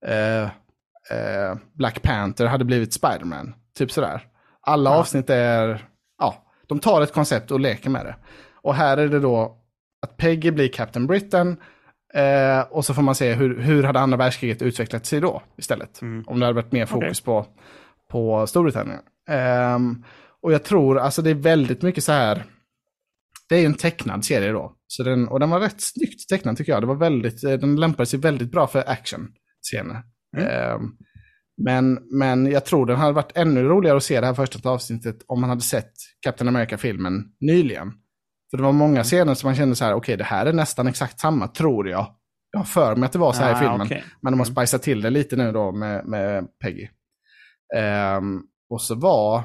eh, eh, Black Panther hade blivit Spiderman? Typ sådär. Alla ja. avsnitt är, ja, de tar ett koncept och leker med det. Och här är det då att Peggy blir Captain Britain. Eh, och så får man se hur, hur hade andra världskriget utvecklat sig då istället. Mm. Om det hade varit mer fokus okay. på, på Storbritannien. Eh, och jag tror, alltså det är väldigt mycket så här. Det är ju en tecknad serie då. Så den, och den var rätt snyggt tecknad tycker jag. Det var väldigt, eh, den lämpade sig väldigt bra för action-scener. Mm. Eh, men, men jag tror den hade varit ännu roligare att se det här första avsnittet om man hade sett Captain America-filmen nyligen. För det var många mm. scener som man kände så här, okej okay, det här är nästan exakt samma, tror jag. Jag har för mig att det var så här ah, i filmen. Okay. Men de har mm. spicat till det lite nu då med, med Peggy. Um, och så var,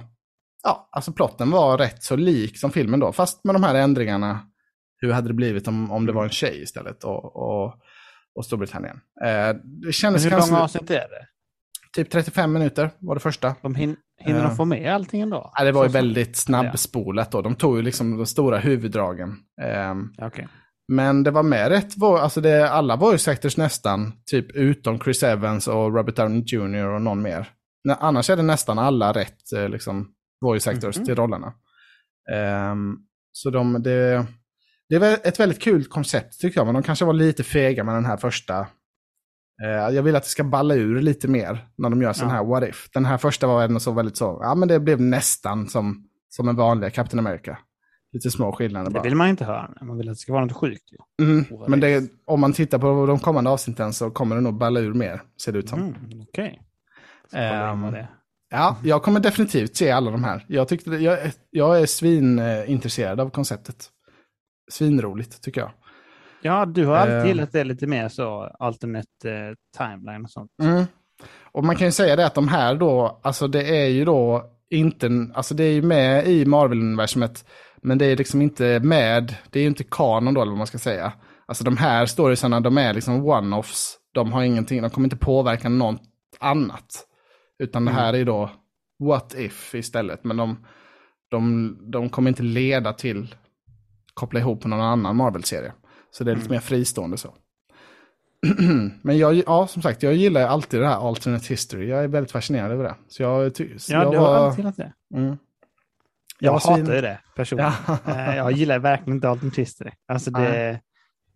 ja, alltså plotten var rätt så lik som filmen då. Fast med de här ändringarna, hur hade det blivit om, om det var en tjej istället och, och, och Storbritannien. Uh, det kändes Men hur långa avsnitt är det? Typ 35 minuter var det första. De hin hinner de få med allting ändå? Ja, det var ju väldigt snabbspolat då. De tog ju liksom de stora huvuddragen. Um, okay. Men det var med rätt, alltså det, alla voice actors nästan, typ utom Chris Evans och Robert Downey Jr. och någon mer. Annars är det nästan alla rätt eh, liksom, voice actors mm -hmm. till rollerna. Um, så de, det, det är ett väldigt kul koncept tycker jag, men de kanske var lite fega med den här första Eh, jag vill att det ska balla ur lite mer när de gör sån ja. här what if. Den här första var ändå så väldigt så, ja men det blev nästan som, som en vanlig Captain America. Lite små skillnader bara. Det vill man inte höra, man vill att det ska vara något sjukt. Mm, men det, om man tittar på de kommande avsnitten så kommer det nog balla ur mer, ser det ut som. Mm, Okej. Okay. Um, ehm, ja, jag kommer definitivt se alla de här. Jag, tyckte, jag, jag är svinintresserad av konceptet. Svinroligt, tycker jag. Ja, du har alltid uh, gillat det lite mer så, alternate uh, timeline och sånt. Mm. Och man kan ju säga det att de här då, alltså det är ju då inte, alltså det är ju med i Marvel-universumet, men det är liksom inte med, det är ju inte kanon då eller vad man ska säga. Alltså de här storiesarna, de är liksom one-offs, de har ingenting, de kommer inte påverka något annat. Utan mm. det här är då what if istället, men de, de, de kommer inte leda till koppla ihop med någon annan Marvel-serie. Så det är lite mm. mer fristående så. (clears throat) Men jag, ja, som sagt, jag gillar alltid det här alternate history. Jag är väldigt fascinerad över det. Så jag, så ja, jag du har alltid gillat det. Mm. Jag, jag hatar ju det personligen. Ja. Eh, jag gillar verkligen inte alternate history. Alltså det,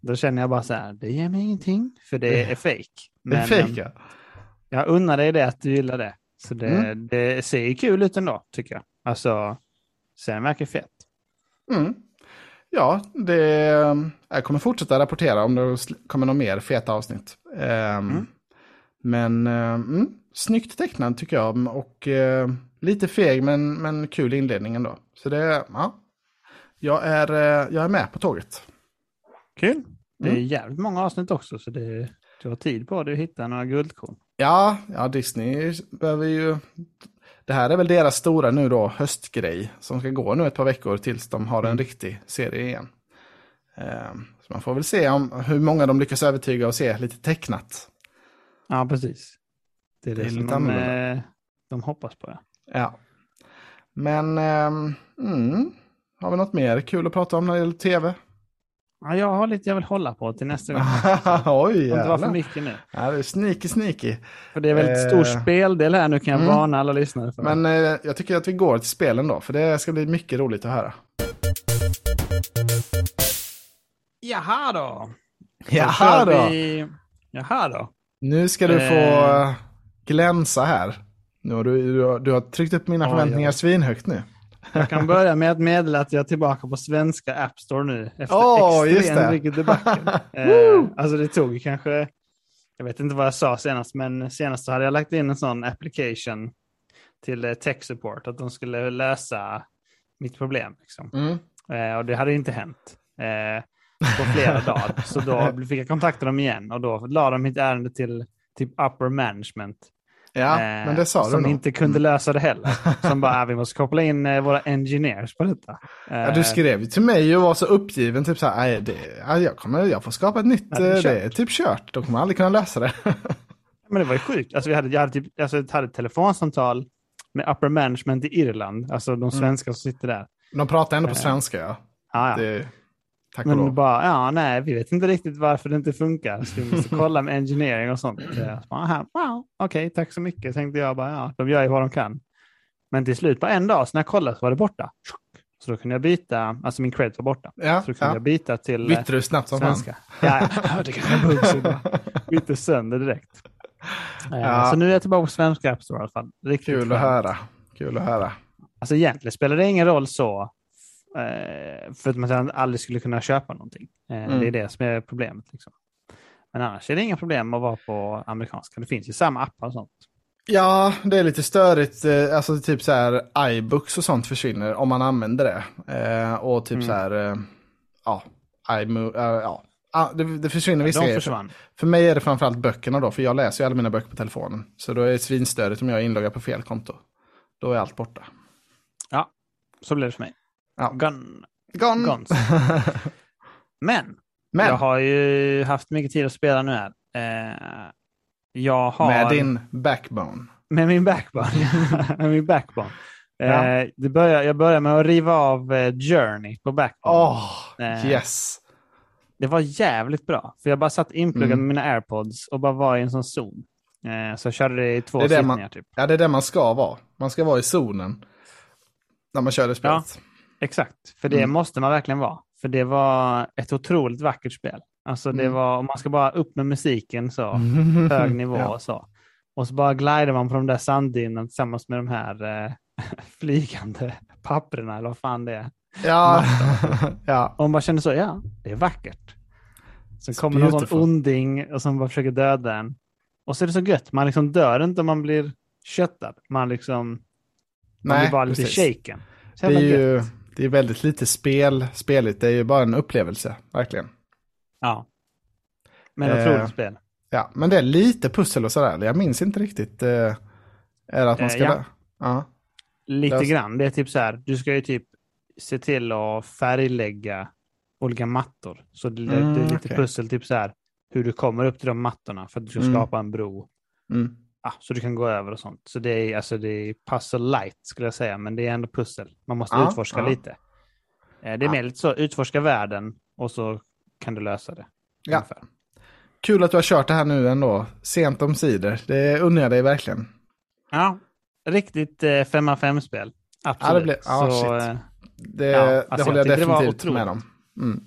då känner jag bara så här, det ger mig ingenting, för det är fake. det är fake, ja. Jag unnar dig det att du gillar det. Så det, mm. det ser kul ut ändå, tycker jag. Alltså, Serien verkar fet. Mm. Ja, det, jag kommer fortsätta rapportera om det kommer några mer feta avsnitt. Um, mm. Men um, snyggt tecknad tycker jag och uh, lite feg men, men kul inledning ändå. Så det, ja. Jag är, jag är med på tåget. Kul. Det är mm. jävligt många avsnitt också så det, du har tid på dig att hitta några guldkorn. Ja, ja, Disney behöver ju... Det här är väl deras stora nu då, höstgrej, som ska gå nu ett par veckor tills de har en mm. riktig serie igen. Um, så man får väl se om, hur många de lyckas övertyga och se lite tecknat. Ja, precis. Det är det, det är som de, eh, de hoppas på. Ja. ja. Men, um, mm, har vi något mer kul att prata om när det gäller tv? Ja, jag har lite jag vill hålla på till nästa gång. (laughs) Oj, jävlar. inte vara för mycket nu. Ja, det är sneaky, sneaky. För det är väldigt eh... stor speldel här nu kan jag mm. varna alla lyssnare för. Men eh, jag tycker att vi går till spelen då, för det ska bli mycket roligt att höra. Jaha då. Jaha då. Vi... Jaha då. Nu ska du få eh... glänsa här. Nu har du, du, har, du har tryckt upp mina förväntningar ja. svinhögt nu. Jag kan börja med att meddela att jag är tillbaka på svenska App Store nu efter oh, extremt mycket debacle. (laughs) eh, alltså det tog kanske, jag vet inte vad jag sa senast, men senast hade jag lagt in en sån application till eh, tech support, att de skulle lösa mitt problem. Liksom. Mm. Eh, och det hade inte hänt eh, på flera (laughs) dagar. Så då fick jag kontakta dem igen och då la de mitt ärende till typ upper management. Ja, eh, men det sa Som du inte kunde mm. lösa det heller. (laughs) Som bara, ah, vi måste koppla in eh, våra engineers på detta. Eh, ja, du skrev ju till mig och var så uppgiven, typ så här, det, jag, kommer, jag får skapa ett nytt, det, är eh, det är typ kört, då kommer jag aldrig kunna lösa det. (laughs) men det var ju sjukt, alltså, vi hade, jag hade, typ, alltså, jag hade ett telefonsamtal med upper management i Irland, alltså de mm. svenska mm. som sitter där. De pratar ändå på eh, svenska, ja. Ah, ja. Det, Tack men och bara, ja nej, vi vet inte riktigt varför det inte funkar. Så vi måste kolla med engineering och sånt. wow, okej, okay, tack så mycket, tänkte jag bara, ja, de gör ju vad de kan. Men till slut på en dag, så när jag kollade så var det borta. Så då kunde jag byta, alltså min cred var borta. Ja, så då kunde ja. jag byta till Bytte du snabbt som svenska. Ja, ja, det kanske är (laughs) Bytte sönder direkt. Eh, ja. Så nu är jag tillbaka på svenska App Store i alla fall. Riktigt Kul att höra. Kul att höra. Alltså egentligen spelar det ingen roll så Eh, för att man aldrig skulle kunna köpa någonting. Eh, mm. Det är det som är problemet. Liksom. Men annars är det inga problem att vara på amerikanska. Det finns ju samma appar och sånt. Ja, det är lite störigt. Eh, alltså typ så här iBooks och sånt försvinner om man använder det. Eh, och typ mm. så här, ja, iMo, ja. Ah, det, det försvinner vissa grejer. För, för mig är det framförallt böckerna då, för jag läser ju alla mina böcker på telefonen. Så då är det svinstörigt om jag är inloggad på fel konto. Då är allt borta. Ja, så blir det för mig. Ja. Gun. Gone. Guns. (laughs) Men, Men, jag har ju haft mycket tid att spela nu här. Eh, jag har... Med din backbone. Med min backbone. (laughs) med min backbone. Ja. Eh, det börjar, jag börjar med att riva av eh, Journey på backbone. Oh, yes. Det var jävligt bra, för jag bara satt inpluggad mm. med mina airpods och bara var i en sån zon. Eh, så jag körde det i två det sittningar. Man, typ. Ja, det är det man ska vara. Man ska vara i zonen när man kör det spelet. Ja. Exakt, för det mm. måste man verkligen vara. För det var ett otroligt vackert spel. Alltså det mm. var, om man ska bara upp med musiken så, (laughs) hög nivå ja. och så. Och så bara glider man på de där sanddynerna tillsammans med de här eh, (laughs) flygande papperna eller vad fan det är. Ja. (laughs) ja. Och man bara känner så, ja, det är vackert. Så kommer någon sån onding och som bara försöker döda en. Och så är det så gött, man liksom dör inte om man blir köttad. Man liksom, man Nej, blir bara lite precis. shaken. Så det är ju. Det är väldigt lite spel, speligt. Det är ju bara en upplevelse, verkligen. Ja. Men eh, otroligt spel. Ja, men det är lite pussel och sådär. Jag minns inte riktigt. Eh, är att man ska... Eh, ja. ja. Lite Lös. grann. Det är typ så här, du ska ju typ se till att färglägga olika mattor. Så det, mm, det är lite okay. pussel, typ så här, hur du kommer upp till de mattorna för att du ska mm. skapa en bro. Mm ah, så du kan gå över och sånt. Så det är, alltså, det är puzzle light skulle jag säga, men det är ändå pussel. Man måste ah, utforska ah. lite. Eh, det är mer lite så, utforska världen och så kan du lösa det. Ja. Ungefär. Kul att du har kört det här nu ändå, sent om sidor. Det unnar jag dig verkligen. Ja, riktigt eh, 5 av 5-spel. Absolut. Ja, det, blev, ah, så, shit. Eh, det, ja, alltså, det håller jag, jag definitivt med om. Mm.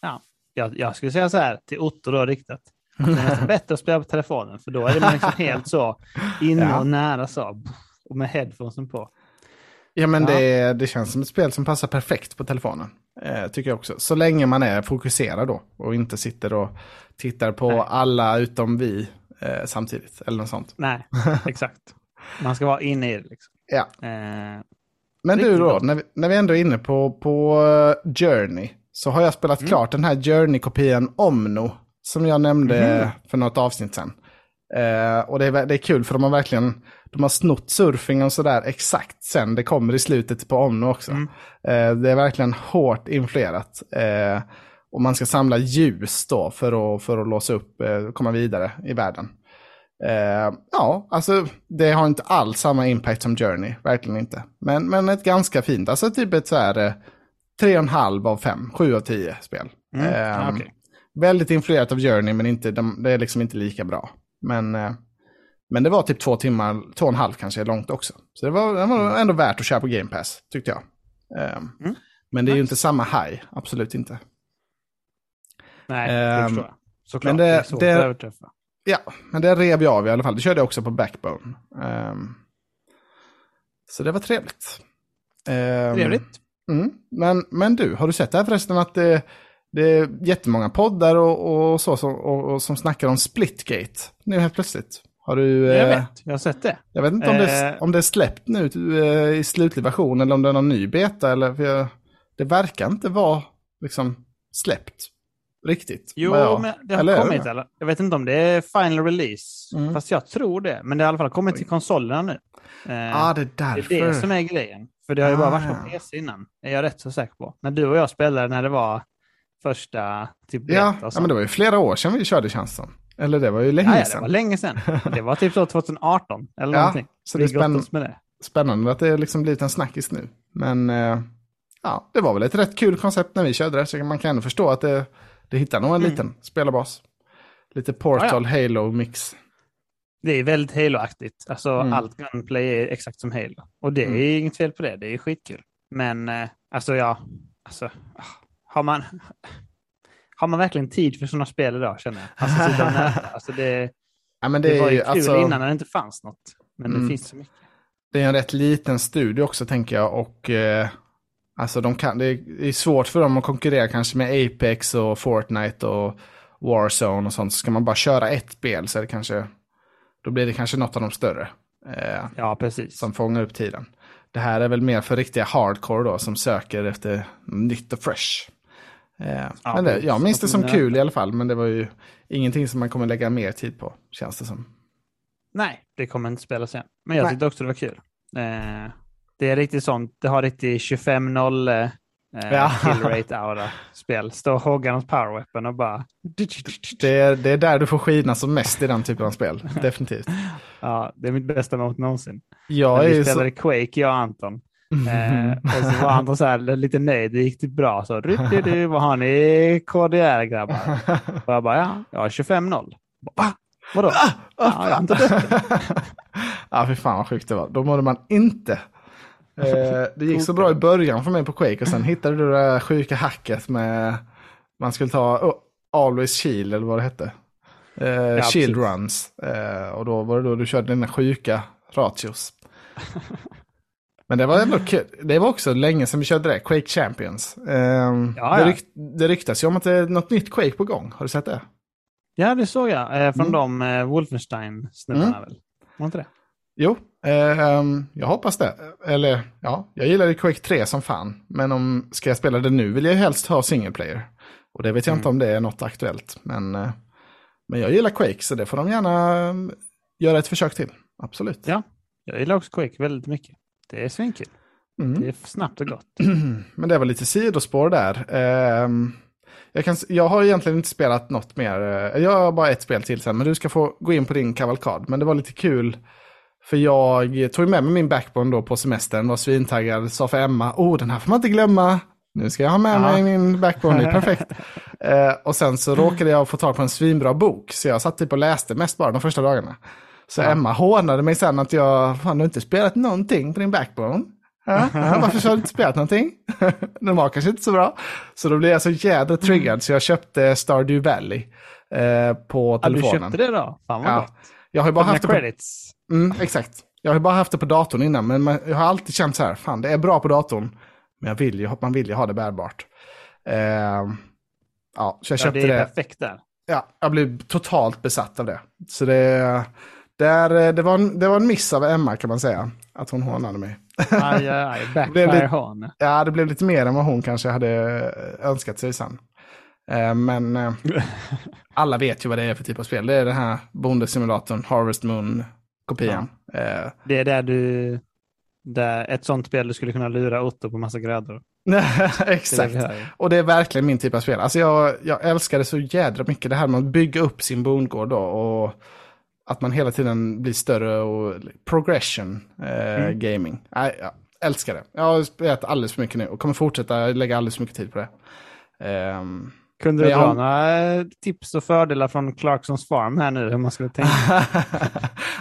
Ja, jag, jag skulle säga så här till Otto då riktat. Det är nästan bättre att spela på telefonen för då är det liksom helt så inne ja. och nära så. Och med headphonesen på. Ja, men ja. Det, det känns som ett spel som passar perfekt på telefonen. Eh, tycker jag också. Så länge man är fokuserad då och inte sitter och tittar på Nej. alla utom vi eh, samtidigt. Eller något sånt. Nej, (laughs) exakt. Man ska vara inne i det. Liksom. Ja. Eh, men du då, när vi, när vi ändå är inne på, på uh, Journey. Så har jag spelat mm. klart den här Journey-kopian Omno. Som jag nämnde mm. för något avsnitt sen. Uh, och det är, det är kul för de har verkligen de har snott surfing och sådär exakt sen det kommer i slutet på Omno också. Mm. Uh, det är verkligen hårt influerat. Uh, och man ska samla ljus då för att, för att låsa upp, komma vidare i världen. ja, alltså det har inte alls samma impact som Journey, verkligen inte. Men, men ett ganska fint, alltså typ ett så här 3,5 av 5, 7 av 10 spel. Mm. Okay. Väldigt influerat av Journey, men inte, det är liksom inte lika bra. Men, eh, men det var typ två timmar, två och en halv kanske långt också. Så det var, det var ändå värt att köra på Game Pass, tyckte jag. Um, mm. Men det är ju inte samma high, absolut inte. Nej, det um, förstår jag. Såklart, men det, det är svårt det, att överträffa. Ja, men det rev jag av i alla fall. Det körde jag också på Backbone. Um, så det var trevligt. Um, trevligt. Mm. Men, men du, har du sett det här förresten att det, det är jättemånga poddar och, och så som, och, och, som snackar om Splitgate nu helt plötsligt. Har du... Jag eh, vet, jag har sett det. Jag vet inte om, eh, det, om det är släppt nu eh, i slutlig version eller om det är någon ny beta. Eller, för jag, det verkar inte vara liksom släppt riktigt. Jo, jag, men det har eller kommit. Eller? Jag vet inte om det är final release. Mm. Fast jag tror det. Men det har i alla fall kommit till konsolerna nu. Eh, ah, det är därför. Det är det som är grejen. För det har ju bara varit på ah. PC innan. Är jag rätt så säker på. När du och jag spelade när det var första typ ja, ja, men det var ju flera år sedan vi körde känns som. Eller det var ju länge ja, sedan. det var länge sedan. (laughs) Det var typ så 2018 eller ja, någonting. Så det är spänn... med det. spännande att det liksom blivit en snackis nu. Men eh, ja, det var väl ett rätt kul koncept när vi körde det. Så man kan ändå förstå att det, det hittar nog en mm. liten spelarbas. Lite Portal ja, Halo-mix. Det är väldigt Halo-aktigt. Alltså mm. allt gunplay är exakt som Halo. Och det är mm. inget fel på det. Det är skitkul. Men eh, alltså ja, alltså, ah, har man, har man verkligen tid för sådana spel idag känner jag? Alltså, sitta nöta. (laughs) Alltså, det, ja, det, det var ju kul alltså, innan när det inte fanns något. Men mm, det finns så mycket. Det är en rätt liten studio också tänker jag. Och eh, alltså de kan, det är svårt för dem att konkurrera kanske med Apex och Fortnite och Warzone och sånt. Så ska man bara köra ett spel så är det kanske, då blir det kanske något av de större. Eh, ja, precis. Som fångar upp tiden. Det här är väl mer för riktiga hardcore då som söker efter nytt och fresh. Eh, ja, men det, jag minns det som kul i alla fall, men det var ju ingenting som man kommer lägga mer tid på, känns det som. Nej, det kommer inte spela sen. Men jag Nej. tyckte också det var kul. Eh, det är riktigt sånt, det har riktigt 25-0 eh, ja. kill rate aura spel. Stå och hogga något power weapon och bara... Det är, det är där du får skina som mest i den typen av spel, (laughs) definitivt. ja, det är mitt bästa mot någonsin. Jag vi spelade så... Quake, jag och Anton. Eh, och så var han så här, lite nöjd, det gick det bra. Så, du, du, vad har ni KDR grabbar? Och jag bara, ja, jag har 25-0. Va? Vadå? Ah, ja, dött. (laughs) ja, fy fan vad sjukt det var. Då mådde man inte. Eh, det gick så bra i början för mig på Quake och sen hittade du det där sjuka hacket med man skulle ta oh, Always Shield eller vad det hette. Eh, ja, shield precis. runs. Eh, och då var det då du körde dina sjuka ratios. (laughs) Men det var ändå kul. Det var också länge sedan vi körde det, Quake Champions. Um, ja, det, rykt, det ryktas ju om att det är något nytt Quake på gång. Har du sett det? Ja, det såg jag. Eh, från mm. de eh, Wolfenstein-snubbarna mm. väl? Var inte det? Jo, eh, jag hoppas det. Eller ja, jag gillade Quake 3 som fan. Men om ska jag spela det nu vill jag helst ha single player. Och det vet jag mm. inte om det är något aktuellt. Men, eh, men jag gillar Quake så det får de gärna mm, göra ett försök till. Absolut. Ja, jag gillar också Quake väldigt mycket. Det är svinkul. Mm. Det är snabbt och gott. (clears throat) Men det var lite sidospår där. Uh, jag, kan, jag har egentligen inte spelat något mer. Uh, jag har bara ett spel till sen, men du ska få gå in på din kavalkad. Men det var lite kul. För jag tog med mig min backbone då på semestern, var svintaggad, sa för Emma, oh den här får man inte glömma. Nu ska jag ha med ja. mig min backbone, det är perfekt. uh, (laughs) och sen så råkade jag få tag på en svinbra bok, så jag satt typ och läste mest bara de första dagarna. Så. Emma hånade mig sen att jag, fan du har inte spelat någonting på din backbone. Ja, (laughs) varför har du inte spelat någonting? (laughs) Den var kanske inte så bra. Så då blev jag så jädra triggad mm. så jag köpte Stardew Valley eh, på telefonen. Ja, du köpte det då? Fan vad ja. Jag har ju bara haft det på... credits. Mm, exakt. Jag har bara haft det på datorn innan, men jag har alltid känt så här, fan det är bra på datorn, men jag vill ju, man vill ju ha det bärbart. Uh, ja, så jag köpte ja, det. är perfekt där. Ja, jag blev totalt besatt av det. Så det, det, det, var, en, det var en miss av Emma kan man säga, att hon hånade mig. Aj, aj, (laughs) backfire hån. Ja, det blev lite mer än vad hon kanske hade önskat sig sen. Eh, men eh, alla vet ju vad det är för typ av spel. Det är den här bondesimulatorn, Harvest Moon-kopian. Ja. Eh, det är där du, där ett sånt spel du skulle kunna lura Otto på massa grödor. (laughs) Exakt. Det och det är verkligen min typ av spel. Alltså jag, jag älskar det så jädra mycket, det här med att bygga upp sin bondgård då. Och att man hela tiden blir större och progression eh, mm. gaming. Jag, jag älskar det. Jag har spelat alldeles för mycket nu och kommer fortsätta lägga alldeles för mycket tid på det. Um, kunde du dra några tips och fördelar från Clarksons Farm här nu, hur man skulle tänka? (laughs)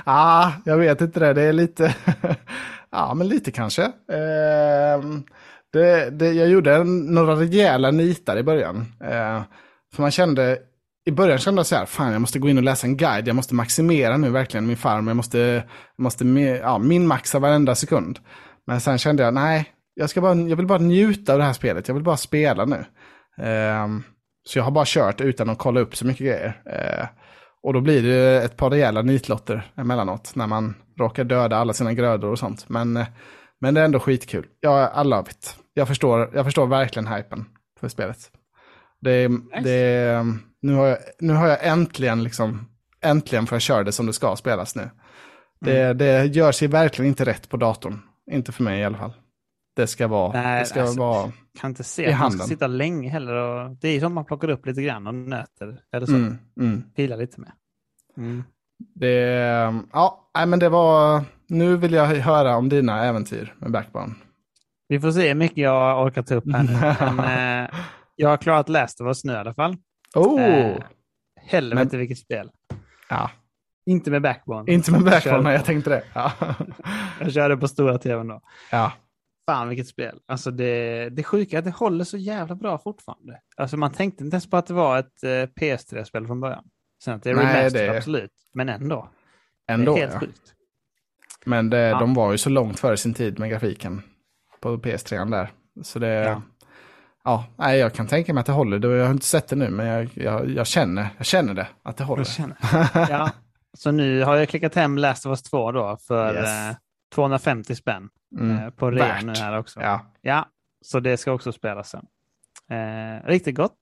ah, jag vet inte det, det är lite, (laughs) ja men lite kanske. Eh, det, det, jag gjorde några rejäla nitar i början. Eh, för man kände, i början kände jag så här, fan jag måste gå in och läsa en guide, jag måste maximera nu verkligen min farm, jag måste, jag måste ja, minmaxa varenda sekund. Men sen kände jag, nej, jag, ska bara, jag vill bara njuta av det här spelet, jag vill bara spela nu. Um, så jag har bara kört utan att kolla upp så mycket grejer. Uh, och då blir det ett par rejäla nitlotter emellanåt när man råkar döda alla sina grödor och sånt. Men, uh, men det är ändå skitkul. Jag I love it. Jag förstår, jag förstår verkligen hypen för spelet. Det, det, nu, har jag, nu har jag äntligen liksom, äntligen får jag köra det som det ska spelas nu. Det, mm. det gör sig verkligen inte rätt på datorn. Inte för mig i alla fall det ska vara. Nej, det ska alltså, vara kan inte se att man ska sitta länge heller. Och, det är som man plockar upp lite grann och nöter. Eller så. Mm, mm. Pilar lite med. Mm. Det, ja, nej, men det var, nu vill jag höra om dina äventyr med Backbone. Vi får se hur mycket jag orkar ta upp här nu. (laughs) men, eh, jag har klarat Last of Us nu i alla fall. Oh! Eh, helvete men, vilket spel. Ja. Inte med Backbone. Inte med Backbone, nej jag tänkte det. Ja. (laughs) jag körde på stora tvn då. Ja. Fan vilket spel. Alltså det, det sjuka är att det håller så jävla bra fortfarande. Alltså man tänkte inte ens på att det var ett eh, PS3-spel från början. Sen att det är remastered, det... absolut. Men ändå. Ändå, det är helt ja. sjukt. Men det, ja. de var ju så långt före sin tid med grafiken på PS3 där. Så det... Ja. Ja, nej, jag kan tänka mig att det håller. Jag har inte sett det nu, men jag, jag, jag känner, jag känner det, att det håller. (laughs) ja, så nu har jag klickat hem Last of Us 2 då för yes. eh, 250 spänn mm. eh, på rea nu här också. Ja. ja, så det ska också spelas sen. Eh, riktigt gott.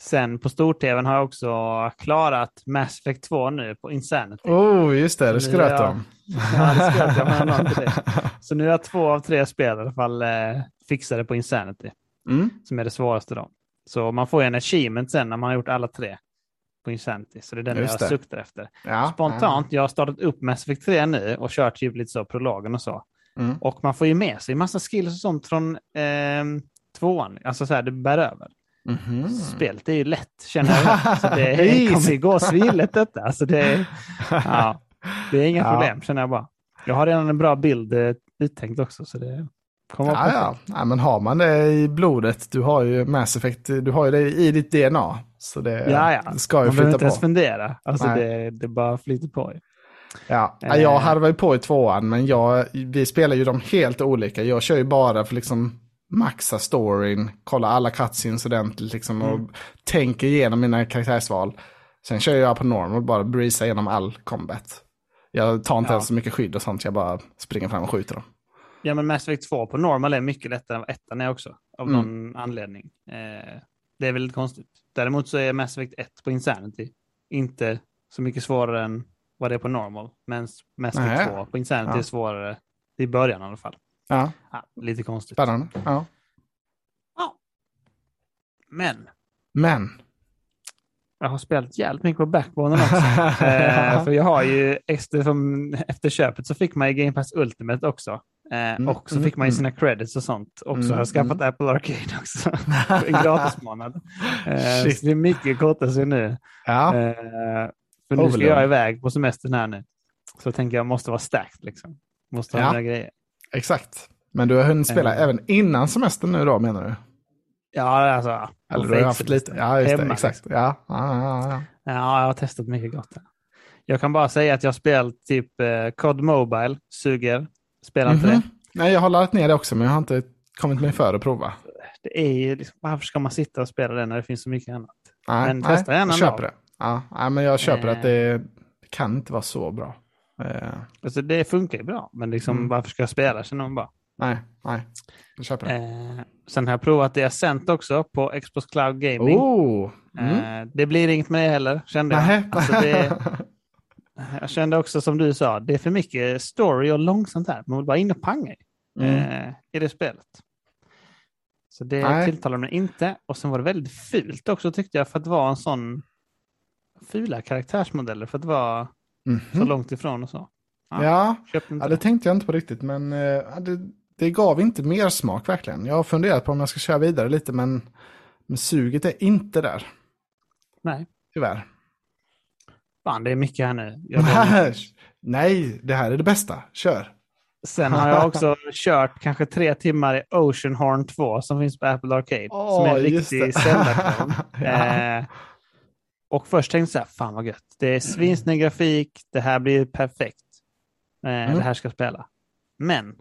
Sen på stor-tvn har jag också klarat Mass Effect 2 nu på Insanity. Oh, just det, det skröt om. Ja, det skröt jag. (laughs) Så nu har jag två av tre spel i alla fall eh, fixade på Insanity. Mm. Som är det svåraste då. Så man får en achievement sen när man har gjort alla tre på Insanity. Så det är den Just jag det. suktar efter. Ja, Spontant, ja. jag har startat upp Mass Effect 3 nu och kört typ lite så prologen och så. Mm. Och man får ju med sig massa skills och sånt från eh, tvåan. Alltså så här, det bär över. Mm -hmm. Spelet är ju lätt, känner jag. Så det (laughs) kommer ju gå svinlätt detta. Alltså det, (laughs) ja, det är inga ja. problem, känner jag bara. Jag har redan en bra bild eh, uttänkt också. Så det ja, ja. ja, men har man det i blodet, du har ju Mass Effect, du har ju det i ditt DNA. Så det, ja, ja. det ska ju Man behöver inte ens fundera. Alltså det, det bara flyter på. Ja, eh. jag harvar ju på i tvåan, men jag, vi spelar ju dem helt olika. Jag kör ju bara för liksom maxa storyn, kolla alla cutscenes ordentligt liksom, och mm. tänker igenom mina karaktärsval. Sen kör jag på normal, bara breeza igenom all combat. Jag tar inte ja. ens så mycket skydd och sånt, jag bara springer fram och skjuter dem. Ja, men Mass Effect 2 på normal är mycket lättare än vad ettan är också, av mm. någon anledning. Eh, det är väldigt konstigt. Däremot så är Mass Effect 1 på Insanity inte så mycket svårare än vad det är på normal. Men Mass Effect 2 på Insanity ja. är svårare i början i alla fall. Ja. ja lite konstigt. Spännande. Ja. ja. Men. Men. Jag har spelat jävligt mycket på Backbone också. (laughs) eh, för jag har ju, efter, efter köpet så fick man ju Game Pass Ultimate också. Eh, mm, och så fick man ju sina credits och sånt också. Mm, jag har skaffat mm. Apple Arcade också. (laughs) en gratismånad. Eh, så det är mycket kortare nu. Ja. Eh, för nu ska jag iväg på semestern här nu. Så jag tänker jag måste vara stacked liksom. Måste ha ja. grejer. Exakt. Men du har hunnit spela även innan semestern nu då menar du? Ja, alltså. Eller du har haft lite. Ja, just det. Exakt. Liksom. Ja. Ja, ja, ja. ja, jag har testat mycket gott. Här. Jag kan bara säga att jag spelat typ eh, COD Mobile, suger. Spelar inte mm -hmm. det. Nej, jag har laddat ner det också, men jag har inte kommit mig för att prova. Det är ju liksom, varför ska man sitta och spela det när det finns så mycket annat? Nej, men testa nej, gärna jag köper det. Ja, nej, men jag köper eh. att det, det kan inte vara så bra. Eh. Alltså det funkar ju bra, men liksom, mm. varför ska jag spela, känner man bara. Nej, nej. Jag köper det. Eh, sen har jag provat det Ascent också på Xbox Cloud Gaming. Oh. Mm. Eh, det blir inget med det heller, kände jag. Alltså det, (laughs) jag kände också som du sa, det är för mycket story och långsamt här. Man vill bara in och panga mm. eh, i det spelet. Så det Nej. tilltalar mig inte. Och sen var det väldigt fult också tyckte jag för att vara en sån fula karaktärsmodeller för att vara mm -hmm. så långt ifrån och så. Ja, ja, ja det tänkte jag inte på riktigt men eh, det, det gav inte mer smak verkligen. Jag har funderat på om jag ska köra vidare lite men, men suget är inte där. Nej. Tyvärr. Fan, det är mycket här nu. Nej, det här är det bästa. Kör. Sen har jag också (laughs) kört kanske tre timmar i Oceanhorn 2 som finns på Apple Arcade. Oh, som är en riktig zelda (laughs) ja. eh, Och först tänkte jag så här, fan vad gött. Det är svinsnygg grafik, det här blir perfekt. Eh, mm. Det här ska spela. Men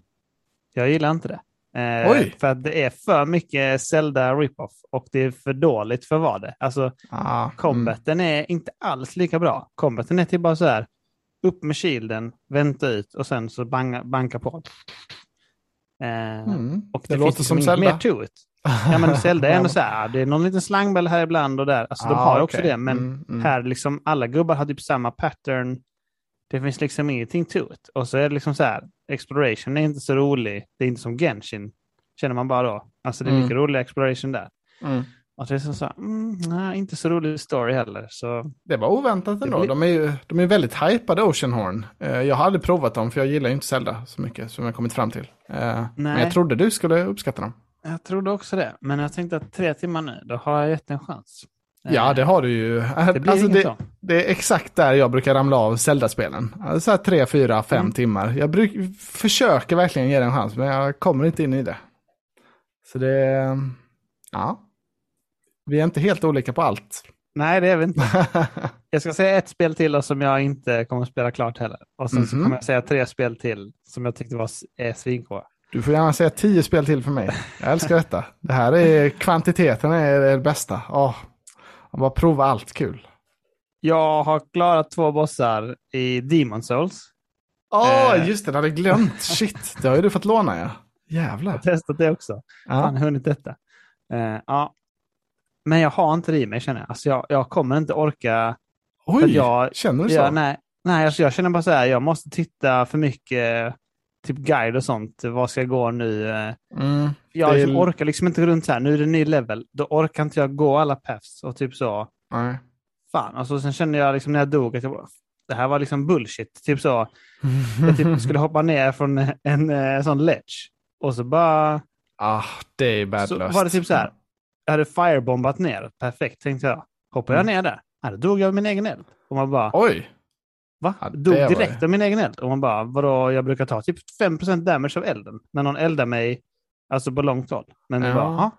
jag gillar inte det. Eh, för att det är för mycket Zelda rip-off och det är för dåligt för vad det Alltså, ah, combaten mm. är inte alls lika bra. Combaten är typ bara så här, upp med shielden, vänta ut och sen så banga, banka på. Eh, mm. Och det, det låter som liksom Zelda. mer to it. Ja, men Zelda är ändå så (laughs) här, det är någon liten slangbäll här ibland och där. Alltså ah, de har okay. också det, men mm, mm. här liksom alla gubbar har typ samma pattern. Det finns liksom ingenting to it. Och så är det liksom så här, exploration är inte så rolig. Det är inte som Genshin, känner man bara då. Alltså det är mm. mycket rolig exploration där. Mm. Och det är så, så mm, nej, inte så rolig story heller. Så... Det var oväntat ändå. Blir... De är ju de är väldigt hypade Oceanhorn. Uh, jag har aldrig provat dem för jag gillar ju inte Zelda så mycket som jag kommit fram till. Uh, men jag trodde du skulle uppskatta dem. Jag trodde också det, men jag tänkte att tre timmar nu, då har jag gett en chans. Ja, det har du ju. Det, blir alltså, det, det, är exakt där jag brukar ramla av Zelda-spelen. Så här tre, fyra, fem mm. timmar. Jag bruk, försöker verkligen ge det en chans, men jag kommer inte in i det. Så det, ja. Vi är inte helt olika på allt. Nej, det är vi inte. (laughs) jag ska säga ett spel till som jag inte kommer att spela klart heller. Och sen mm -hmm. så mhm. kommer jag säga tre spel till som jag tyckte var är svingoda. Du får gärna säga tio spel till för mig. Jag älskar detta. Det här är kvantiteten är det bästa. Oh, bara prova allt kul. Jag har klarat två bossar i Demon Souls. Åh, oh, eh. just det, det hade jag glömt. (laughs) Shit, det har ju du fått låna ja. Jävlar. Jag har testat det också. Ja. Fan, hunnit detta. Uh, ja. Men jag har inte det i mig känner jag. Alltså jag, jag kommer inte orka. Oj, jag, känner du så? Jag, nej, nej alltså jag känner bara så här, jag måste titta för mycket typ guide och sånt. Vad ska jag gå nu? Mm, jag liksom orkar liksom inte gå runt så här, nu är det ny level. Då orkar inte jag gå alla paths och typ så. Nej. Fan, alltså sen kände jag liksom när jag dog att jag bara, det här var liksom bullshit. Typ så. (laughs) Jag typ skulle hoppa ner från en, en, en sån ledge och så bara... Ah, det är värdelöst. Så var det typ så här, jag hade firebombat ner, perfekt tänkte jag. Hoppar jag mm. ner där, ja, då dog jag av min egen eld. Och man bara... Oj! Va? Ja, dog direkt var... av min egen eld. Och man bara, vadå, jag brukar ta typ 5% damage av elden. När någon eldar mig, alltså på långt håll. Men ja. bara, aha.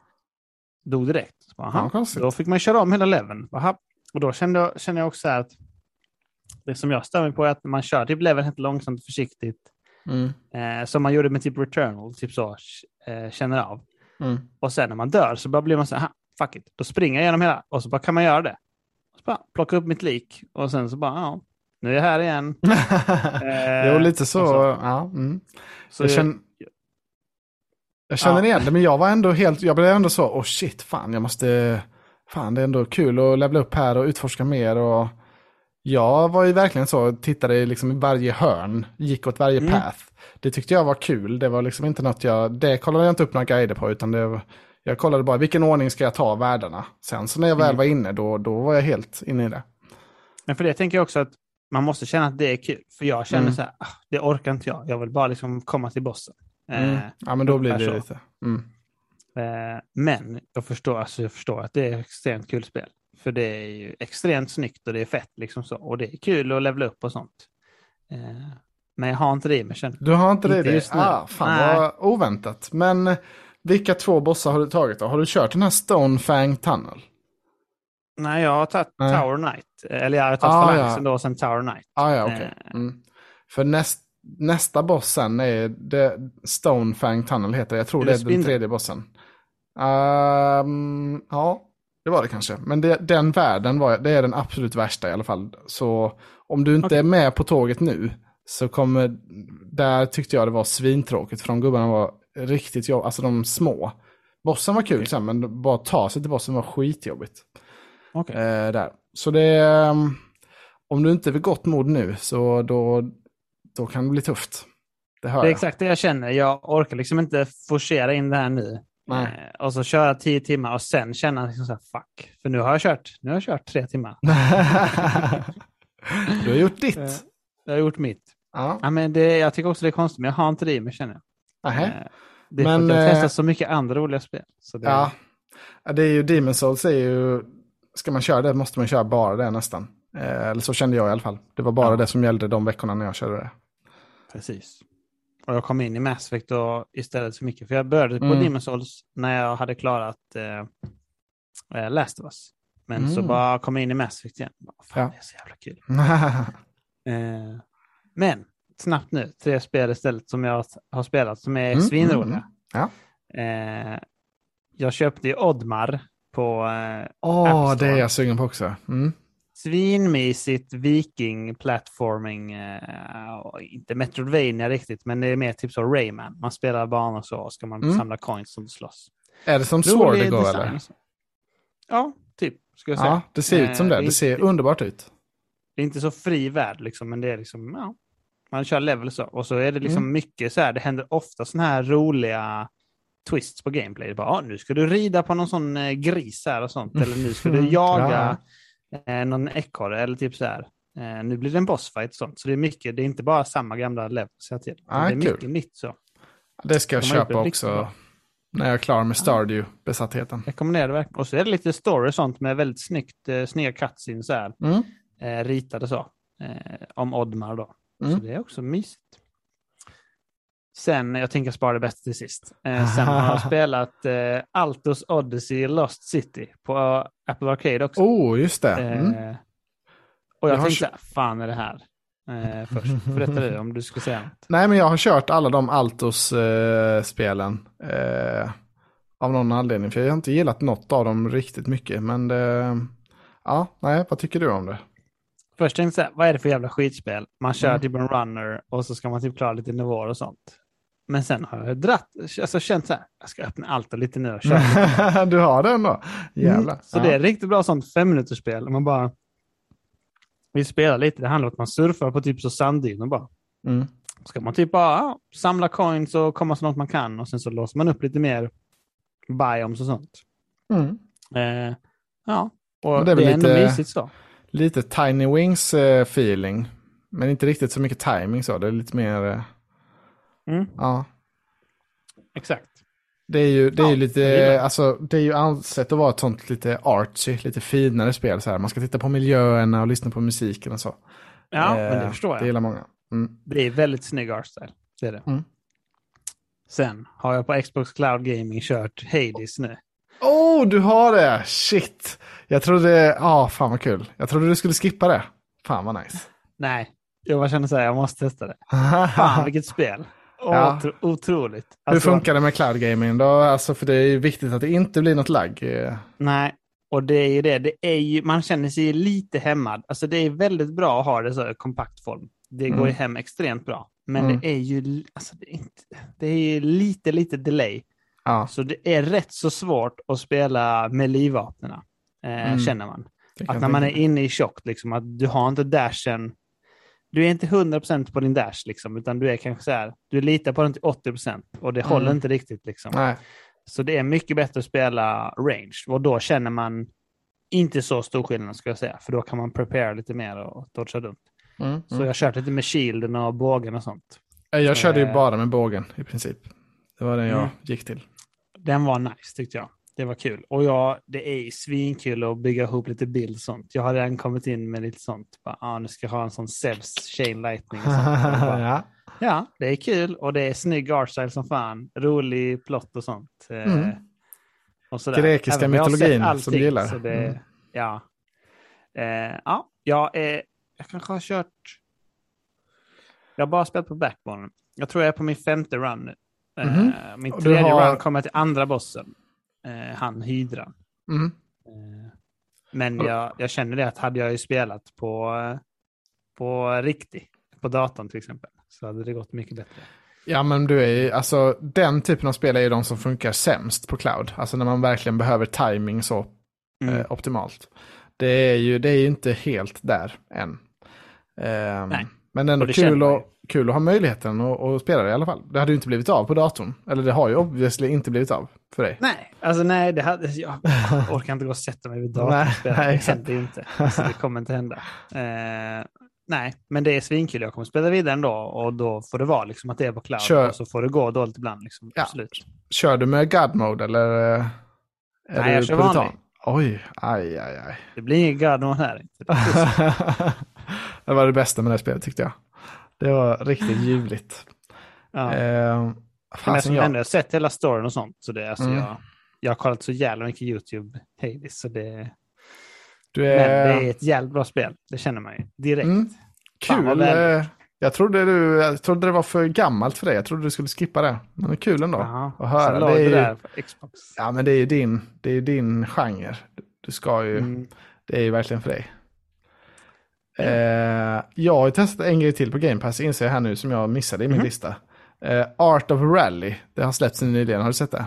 Dog direkt. Så bara, ja, då fick man köra om hela leveln. Aha. Och då kände jag, kände jag också att det som jag stör mig på är att man kör typ leveln helt långsamt och försiktigt. Mm. Eh, som man gjorde med typ Returnal, typ så, eh, känner av. Mm. Och sen när man dör så bara blir man så här, fuck it, då springer jag igenom hela och så bara kan man göra det. Och så bara plocka upp mitt lik och sen så bara, ja, nu är jag här igen. (laughs) eh, jo, lite så. så. Ja, mm. så jag känner, jag känner ja. igen det, men jag var ändå helt, jag blev ändå så, oh shit, fan, jag måste, fan det är ändå kul att levla upp här och utforska mer och jag var ju verkligen så, tittade liksom i varje hörn, gick åt varje mm. path. Det tyckte jag var kul, det var liksom inte något jag, det kollade jag inte upp några guider på, utan det jag kollade bara vilken ordning ska jag ta världarna. Sen så när jag väl mm. var inne, då, då var jag helt inne i det. Men för det tänker jag också att man måste känna att det är kul. För jag känner mm. så här, ah, det orkar inte jag. Jag vill bara liksom komma till bossen. Mm. Eh, ja, men då blir det så. lite. Mm. Eh, men jag förstår, alltså jag förstår att det är extremt kul spel. För det är ju extremt snyggt och det är fett liksom så. Och det är kul att levla upp och sånt. Eh, men jag har inte det i mig Du har inte det i dig? Ah, fan Nej. vad oväntat. Men vilka två bossar har du tagit då? Har du kört den här Stonefang Tunnel? Nej, jag har tagit Tower Knight. Eller jag har tagit ah, Phalanxen ja. då, sen Tower Knight. Ah, ja, okay. Eh. Mm. För näst, nästa boss sen är det Stonefang Tunnel heter. Jag tror det är den tredje bossen. Um, ja, det var det kanske. Men det, den världen var, det är den absolut värsta i alla fall. Så om du inte okay. är med på tåget nu så kommer, där tyckte jag det var svintråkigt. För de gubbarna var riktigt jobbiga, alltså de små. Bossen var kul okay. sen, men bara ta sig till bossen var skitjobbigt. Okay. Eh, där. Så det, um, om du inte är vid gott mod nu så då, då kan det bli tufft. Det, det är jag. exakt det jag känner. Jag orkar liksom inte forcera in det här nu. Eh, och så köra tio timmar och sen känna liksom så här, fuck. För nu har jag kört, nu har jag kört tre timmar. (laughs) du har gjort ditt. Eh, jag har gjort mitt. Ja. ja men det, jag tycker också det är konstigt, men jag har inte det i mig känner jag. Aha. Eh, det är men, för att jag testar så mycket andra roliga spel. Så det... Ja. det är ju Demon Souls är ju, ska man köra det måste man köra bara det nästan. eller så kände jag i alla fall. Det var bara ja. det som gällde de veckorna när jag körde det. Precis. Och jag kom in i Mass Effect då istället för mycket. För jag började på mm. Demon's Souls när jag hade klarat eh, eh, Last of Us. Men mm. så bara kom jag in i Mass Effect igen. Fan, ja. det är så jävla kul. (laughs) eh, men snabbt nu, tre spel istället som jag har spelat som är mm. svinroliga. Mm. Ja. Eh, jag köpte ju Oddmar på eh, Åh, oh, det är jag sugen på också. Mm svinmysigt viking-platforming. Uh, inte Metroidvania riktigt, men det är mer typ så Rayman. Man spelar banor så och ska man mm. samla coins som slåss. Är det som Sword det går eller? Ja, typ. Ska jag säga. Ja, det ser ut som det. Det, det ser underbart ut. Det är inte så fri värld liksom, men det är liksom, ja. Man kör levels och så är det liksom mm. mycket så här, det händer ofta sådana här roliga twists på gameplay. Bara, ah, nu ska du rida på någon sån eh, gris här och sånt, (laughs) eller nu ska du jaga ja eh, någon ekorre eller typ så här. Eh, nu blir det en bossfight sånt. Så det är mycket, det är inte bara samma gamla levels hela tiden. Ah, det är mycket nytt så. Det ska jag köpa också när jag är klar med Stardew-besattheten. Jag rekommenderar det verkligen. Och så är det lite story och sånt med väldigt snyggt, eh, snygga cutscenes så här. Mm. Eh, ritade så. Eh, om Oddmar då. Mm. Så det är också mysigt. Sen, jag tänker spara det bästa till sist. Eh, sen har jag (laughs) spelat eh, Altos Odyssey Lost City på Apple Arcade också. Oh, just det. Mm. Eh, och jag, jag tänkte, har... fan är det här? Eh, först. Berätta du om du skulle säga något. (laughs) Nej, men jag har kört alla de Altos-spelen. Eh, av någon anledning, för jag har inte gillat något av dem riktigt mycket. Men det, ja, nej, vad tycker du om det? Först tänkte jag, vad är det för jävla skitspel? Man kör mm. typ en runner och så ska man typ klara lite nivåer och sånt. Men sen har jag dratt, alltså känt så här, jag ska öppna allt och lite nu och köra. (laughs) du har den då? Jävlar. Mm, så ja. det är riktigt bra sånt fem minuters spel. Man bara vill spela lite. Det handlar om att man surfar på typ så sanddynor bara. Mm. Ska man typ bara ja, samla coins och komma så långt man kan och sen så låser man upp lite mer biomes och sånt. Mm. Eh, ja, och det är, det är lite, ändå mysigt så. Lite Tiny Wings eh, feeling. Men inte riktigt så mycket timing så. Det är lite mer... Eh Mm. Ja. Exakt. Det är ju, det är ja, lite, alltså det är ju ansett att vara ett sånt lite artsy, lite finare spel så här. Man ska titta på miljöerna och lyssna på musiken och så. Ja, eh, men det förstår jag. Det gillar många. Mm. Det är väldigt snygg artstyle, det är det. Mm. Sen har jag på Xbox Cloud Gaming kört Hades nu. Oh, du har det! Shit! Jag trodde, ja, ah, fan vad kul. Jag trodde du skulle skippa det. Fan vad nice. Nej, jag bara känner så här, jag måste testa det. (laughs) Fan vilket spel. Ja. Otro otroligt. Alltså, Hur funkar det med cloud gaming då? Alltså för det är ju viktigt att det inte blir något lagg. Nej, och det är ju det. det är ju, man känner sig lite hämmad. Alltså det är väldigt bra att ha det så kompakt form. Det går mm. ju hem extremt bra. Men mm. det är ju alltså det är inte, det är lite, lite delay. Ja. Så det är rätt så svårt att spela med livvapnen, eh, mm. känner man. Att när man är inne i chock, liksom, att du har inte dashen du är inte 100% på din dash, liksom, utan du är kanske så här, du litar på den till 80% och det mm. håller inte riktigt. Liksom. Nej. Så det är mycket bättre att spela range och då känner man inte så stor skillnad ska jag säga, för då kan man prepara lite mer och dodga runt. Mm, så mm. jag kört lite med shielden och bågen och sånt. Jag körde ju bara med bågen i princip. Det var den jag mm. gick till. Den var nice tyckte jag. Det var kul. Och ja, det är svinkul att bygga ihop lite bild och sånt. Jag har redan kommit in med lite sånt. Bara, ah, nu ska jag ha en sån Zeus chain lightning. Och sånt. Och bara, (laughs) ja. ja, det är kul och det är snygg artstyle som fan. Rolig plott och sånt. Eh, mm. Och sådär. Grekiska mytologin allting, som du gillar. Det, mm. Ja. Eh, ja, jag, är, jag kanske har kört... Jag har bara spelat på Backbone. Jag tror jag är på min femte run nu. Mm -hmm. min tredje har... run kommer till andra bossen. Uh, han Hydra. Mm. Uh, men jag, jag känner det att hade jag ju spelat på, på riktigt, på datorn till exempel, så hade det gått mycket bättre. Ja, men du är ju, alltså den typen av spel är ju de som funkar sämst på cloud. Alltså när man verkligen behöver timing så mm. eh, optimalt. Det är, ju, det är ju inte helt där än. Eh, Nej. Men ändå kul, och, kul att ha möjligheten att, att spela det i alla fall. Det hade ju inte blivit av på datorn. Eller det har ju obviously inte blivit av för dig. Nej, alltså nej, det hade, jag orkar inte gå och sätta mig vid datorn och spela. Det händer ju inte. Alltså, det kommer inte hända. Eh, nej, men det är svinkul. Jag kommer spela vidare ändå och då får det vara liksom att det är på cloud Kör. och så får det gå dåligt ibland. Liksom, ja. Kör du med God Mode eller? Är nej, jag kör vanlig. Oj, aj, aj, aj. Det blir ingen God Mode här. (laughs) det var det bästa med det spelet tyckte jag. Det var riktigt ljuvligt. Ja. Eh, jag... har sett hela storyn och sånt. Så det, alltså, mm. jag, jag har kollat så jävla mycket YouTube Hades. Så det, du är... Men det är ett jävligt bra spel. Det känner man ju direkt. Mm. Kul. Eh, jag trodde, du, jag trodde det var för gammalt för dig. Jag trodde du skulle skippa det. Men det är kul ändå Aha, att höra. Det är, ju, det ja, men det är ju din, det är din genre. Du ska ju, mm. det är ju verkligen för dig. Eh, jag har testat en grej till på Game Pass, inser jag här nu, som jag missade i min mm. lista. Eh, Art of Rally, det har släppts nyligen, har du sett det?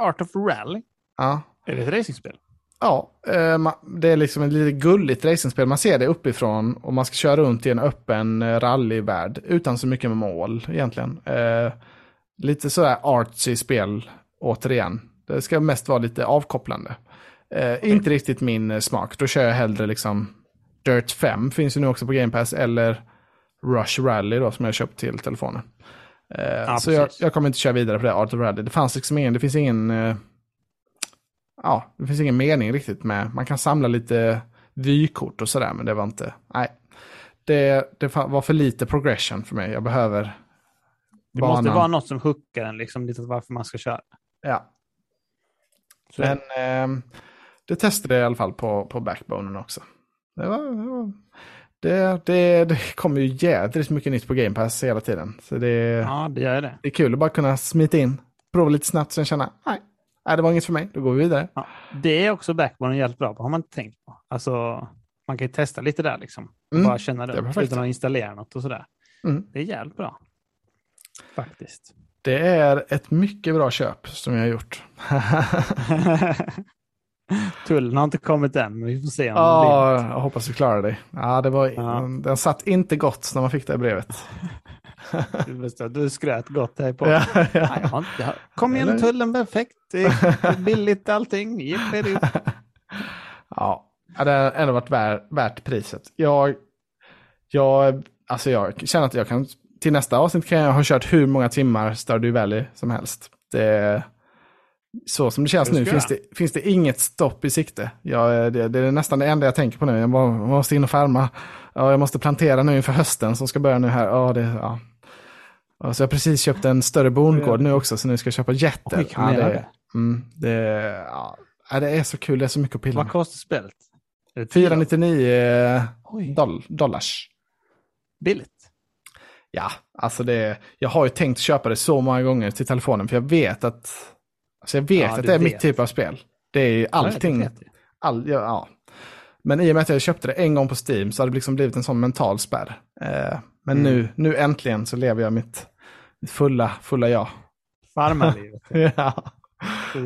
Art of Rally? Ja. Är det ett racingspel? Ja, eh, det är liksom ett lite gulligt racingspel. Man ser det uppifrån och man ska köra runt i en öppen eh, rallyvärld utan så mycket mål egentligen. Eh, lite sådär artsy spel återigen. Det ska mest vara lite avkopplande. Eh, okay. Inte riktigt min smak. Då kör jag hellre liksom Dirt 5 finns ju nu också på Game Pass, eller Rush Rally då som jag köpt till telefonen. Eh, ja, så jag, jag, kommer inte köra vidare på det, Art of Rally. Det fanns liksom ingen, det finns ingen, eh, ja, det finns ingen mening riktigt med, man kan samla lite vykort och sådär, men det var inte, nej. Det, det var för lite progression för mig, jag behöver Det banan. måste vara något som hookar en, liksom lite varför man ska köra. Ja. Så. Men eh, det testade jag i alla fall på, på backbonen också. Det, var, det, det, det kommer ju jädrigt mycket nytt på Game Pass hela tiden. Så det, ja, det gör det. Det är kul att bara kunna smita in, prova lite snabbt, sen känna, nej, nej det var inget för mig, då går vi vidare. Ja, det är också Backbone jävligt bra på, har man inte tänkt på. Alltså, man kan ju testa lite där liksom. Mm, bara känna det, det utan att installera något och sådär. Mm. Det är jävligt bra. Faktiskt. Det är ett mycket bra köp som jag har gjort. (laughs) (laughs) (laughs) Tullen har inte kommit än, men vi får se om ja, jag hoppas vi klarar det. Ja, det var, ja. Den satt inte gott när man fick det brevet. (laughs) du skröt gott här på. Ja, ja. Nej, jag inte, kom igen, tullen perfekt. Billigt allting. (laughs) ja, det har ändå varit värt, värt priset. Jag, jag, alltså jag känner att jag kan, till nästa avsnitt kan jag ha kört hur många timmar Stardew Valley som helst. Det, så som det känns nu finns det, finns det inget stopp i sikte. Jag, det, det, är nästan det enda jag tänker på nu. Jag måste in och farma. Ja, jag måste plantera nu inför hösten som ska börja nu här. Ja, det, ja. Ja, så jag har precis köpt en större bondgård nu också, så nu ska jag köpa jätter. Oj, ja, det, mm, det, ja, det är så kul, det är så mycket att pilla Vad kostar spelet? 499 doll, dollars. Billigt. Ja, alltså det, jag har ju tänkt köpa det så många gånger till telefonen, för jag vet att Alltså jag vet ja, att det är vet. mitt typ av spel. Det är allting. all, ja, ja. Men i och med att jag köpte det en gång på Steam så har det liksom blivit en sån mental spärr. Eh, men mm. nu, nu äntligen så lever jag mitt, mitt fulla, fulla jag. Farmarlivet. (laughs) ja.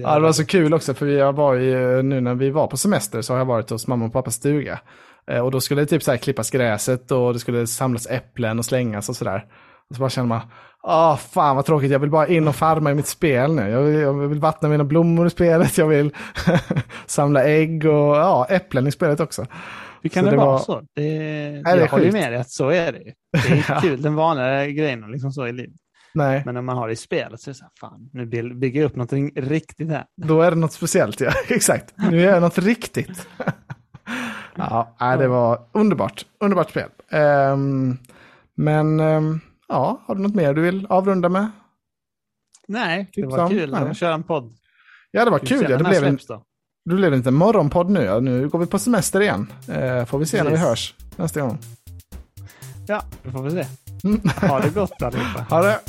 ja, det var så kul också för jag var ju, nu när vi var på semester så har jag varit hos mamma och pappas stuga. Eh, och då skulle det typ så klippas gräset och det skulle samlas äpplen och slängas och sådär. Och så bara känner man, åh fan vad tråkigt, jag vill bara in och farma i mitt spel nu. Jag vill, jag vill vattna mina blommor i spelet, jag vill (laughs) samla ägg och ja, äpplen i spelet också. Hur kan så det, det vara var... så? Det, Nej, jag håller med dig att så är det. (laughs) Det är inte kul, den vanliga grejen liksom så i livet. Nej. Men när man har det i spelet så är det så här, fan, nu bygger jag upp något riktigt här. Då är det något speciellt, ja. (laughs) Exakt. Nu är jag något riktigt. ja, det var underbart. Underbart spel. Um, men um, ja, har du något mer du vill avrunda med? Nej, det var kul att köra en podd. Ja, det var kul. Ja, det blev en, det blev inte en morgonpodd nu. Nu går vi på semester igen. Eh, får vi se Precis. när vi hörs nästa gång. Ja, det får vi se. Mm. Ha det gott allihopa. (laughs) Ha det.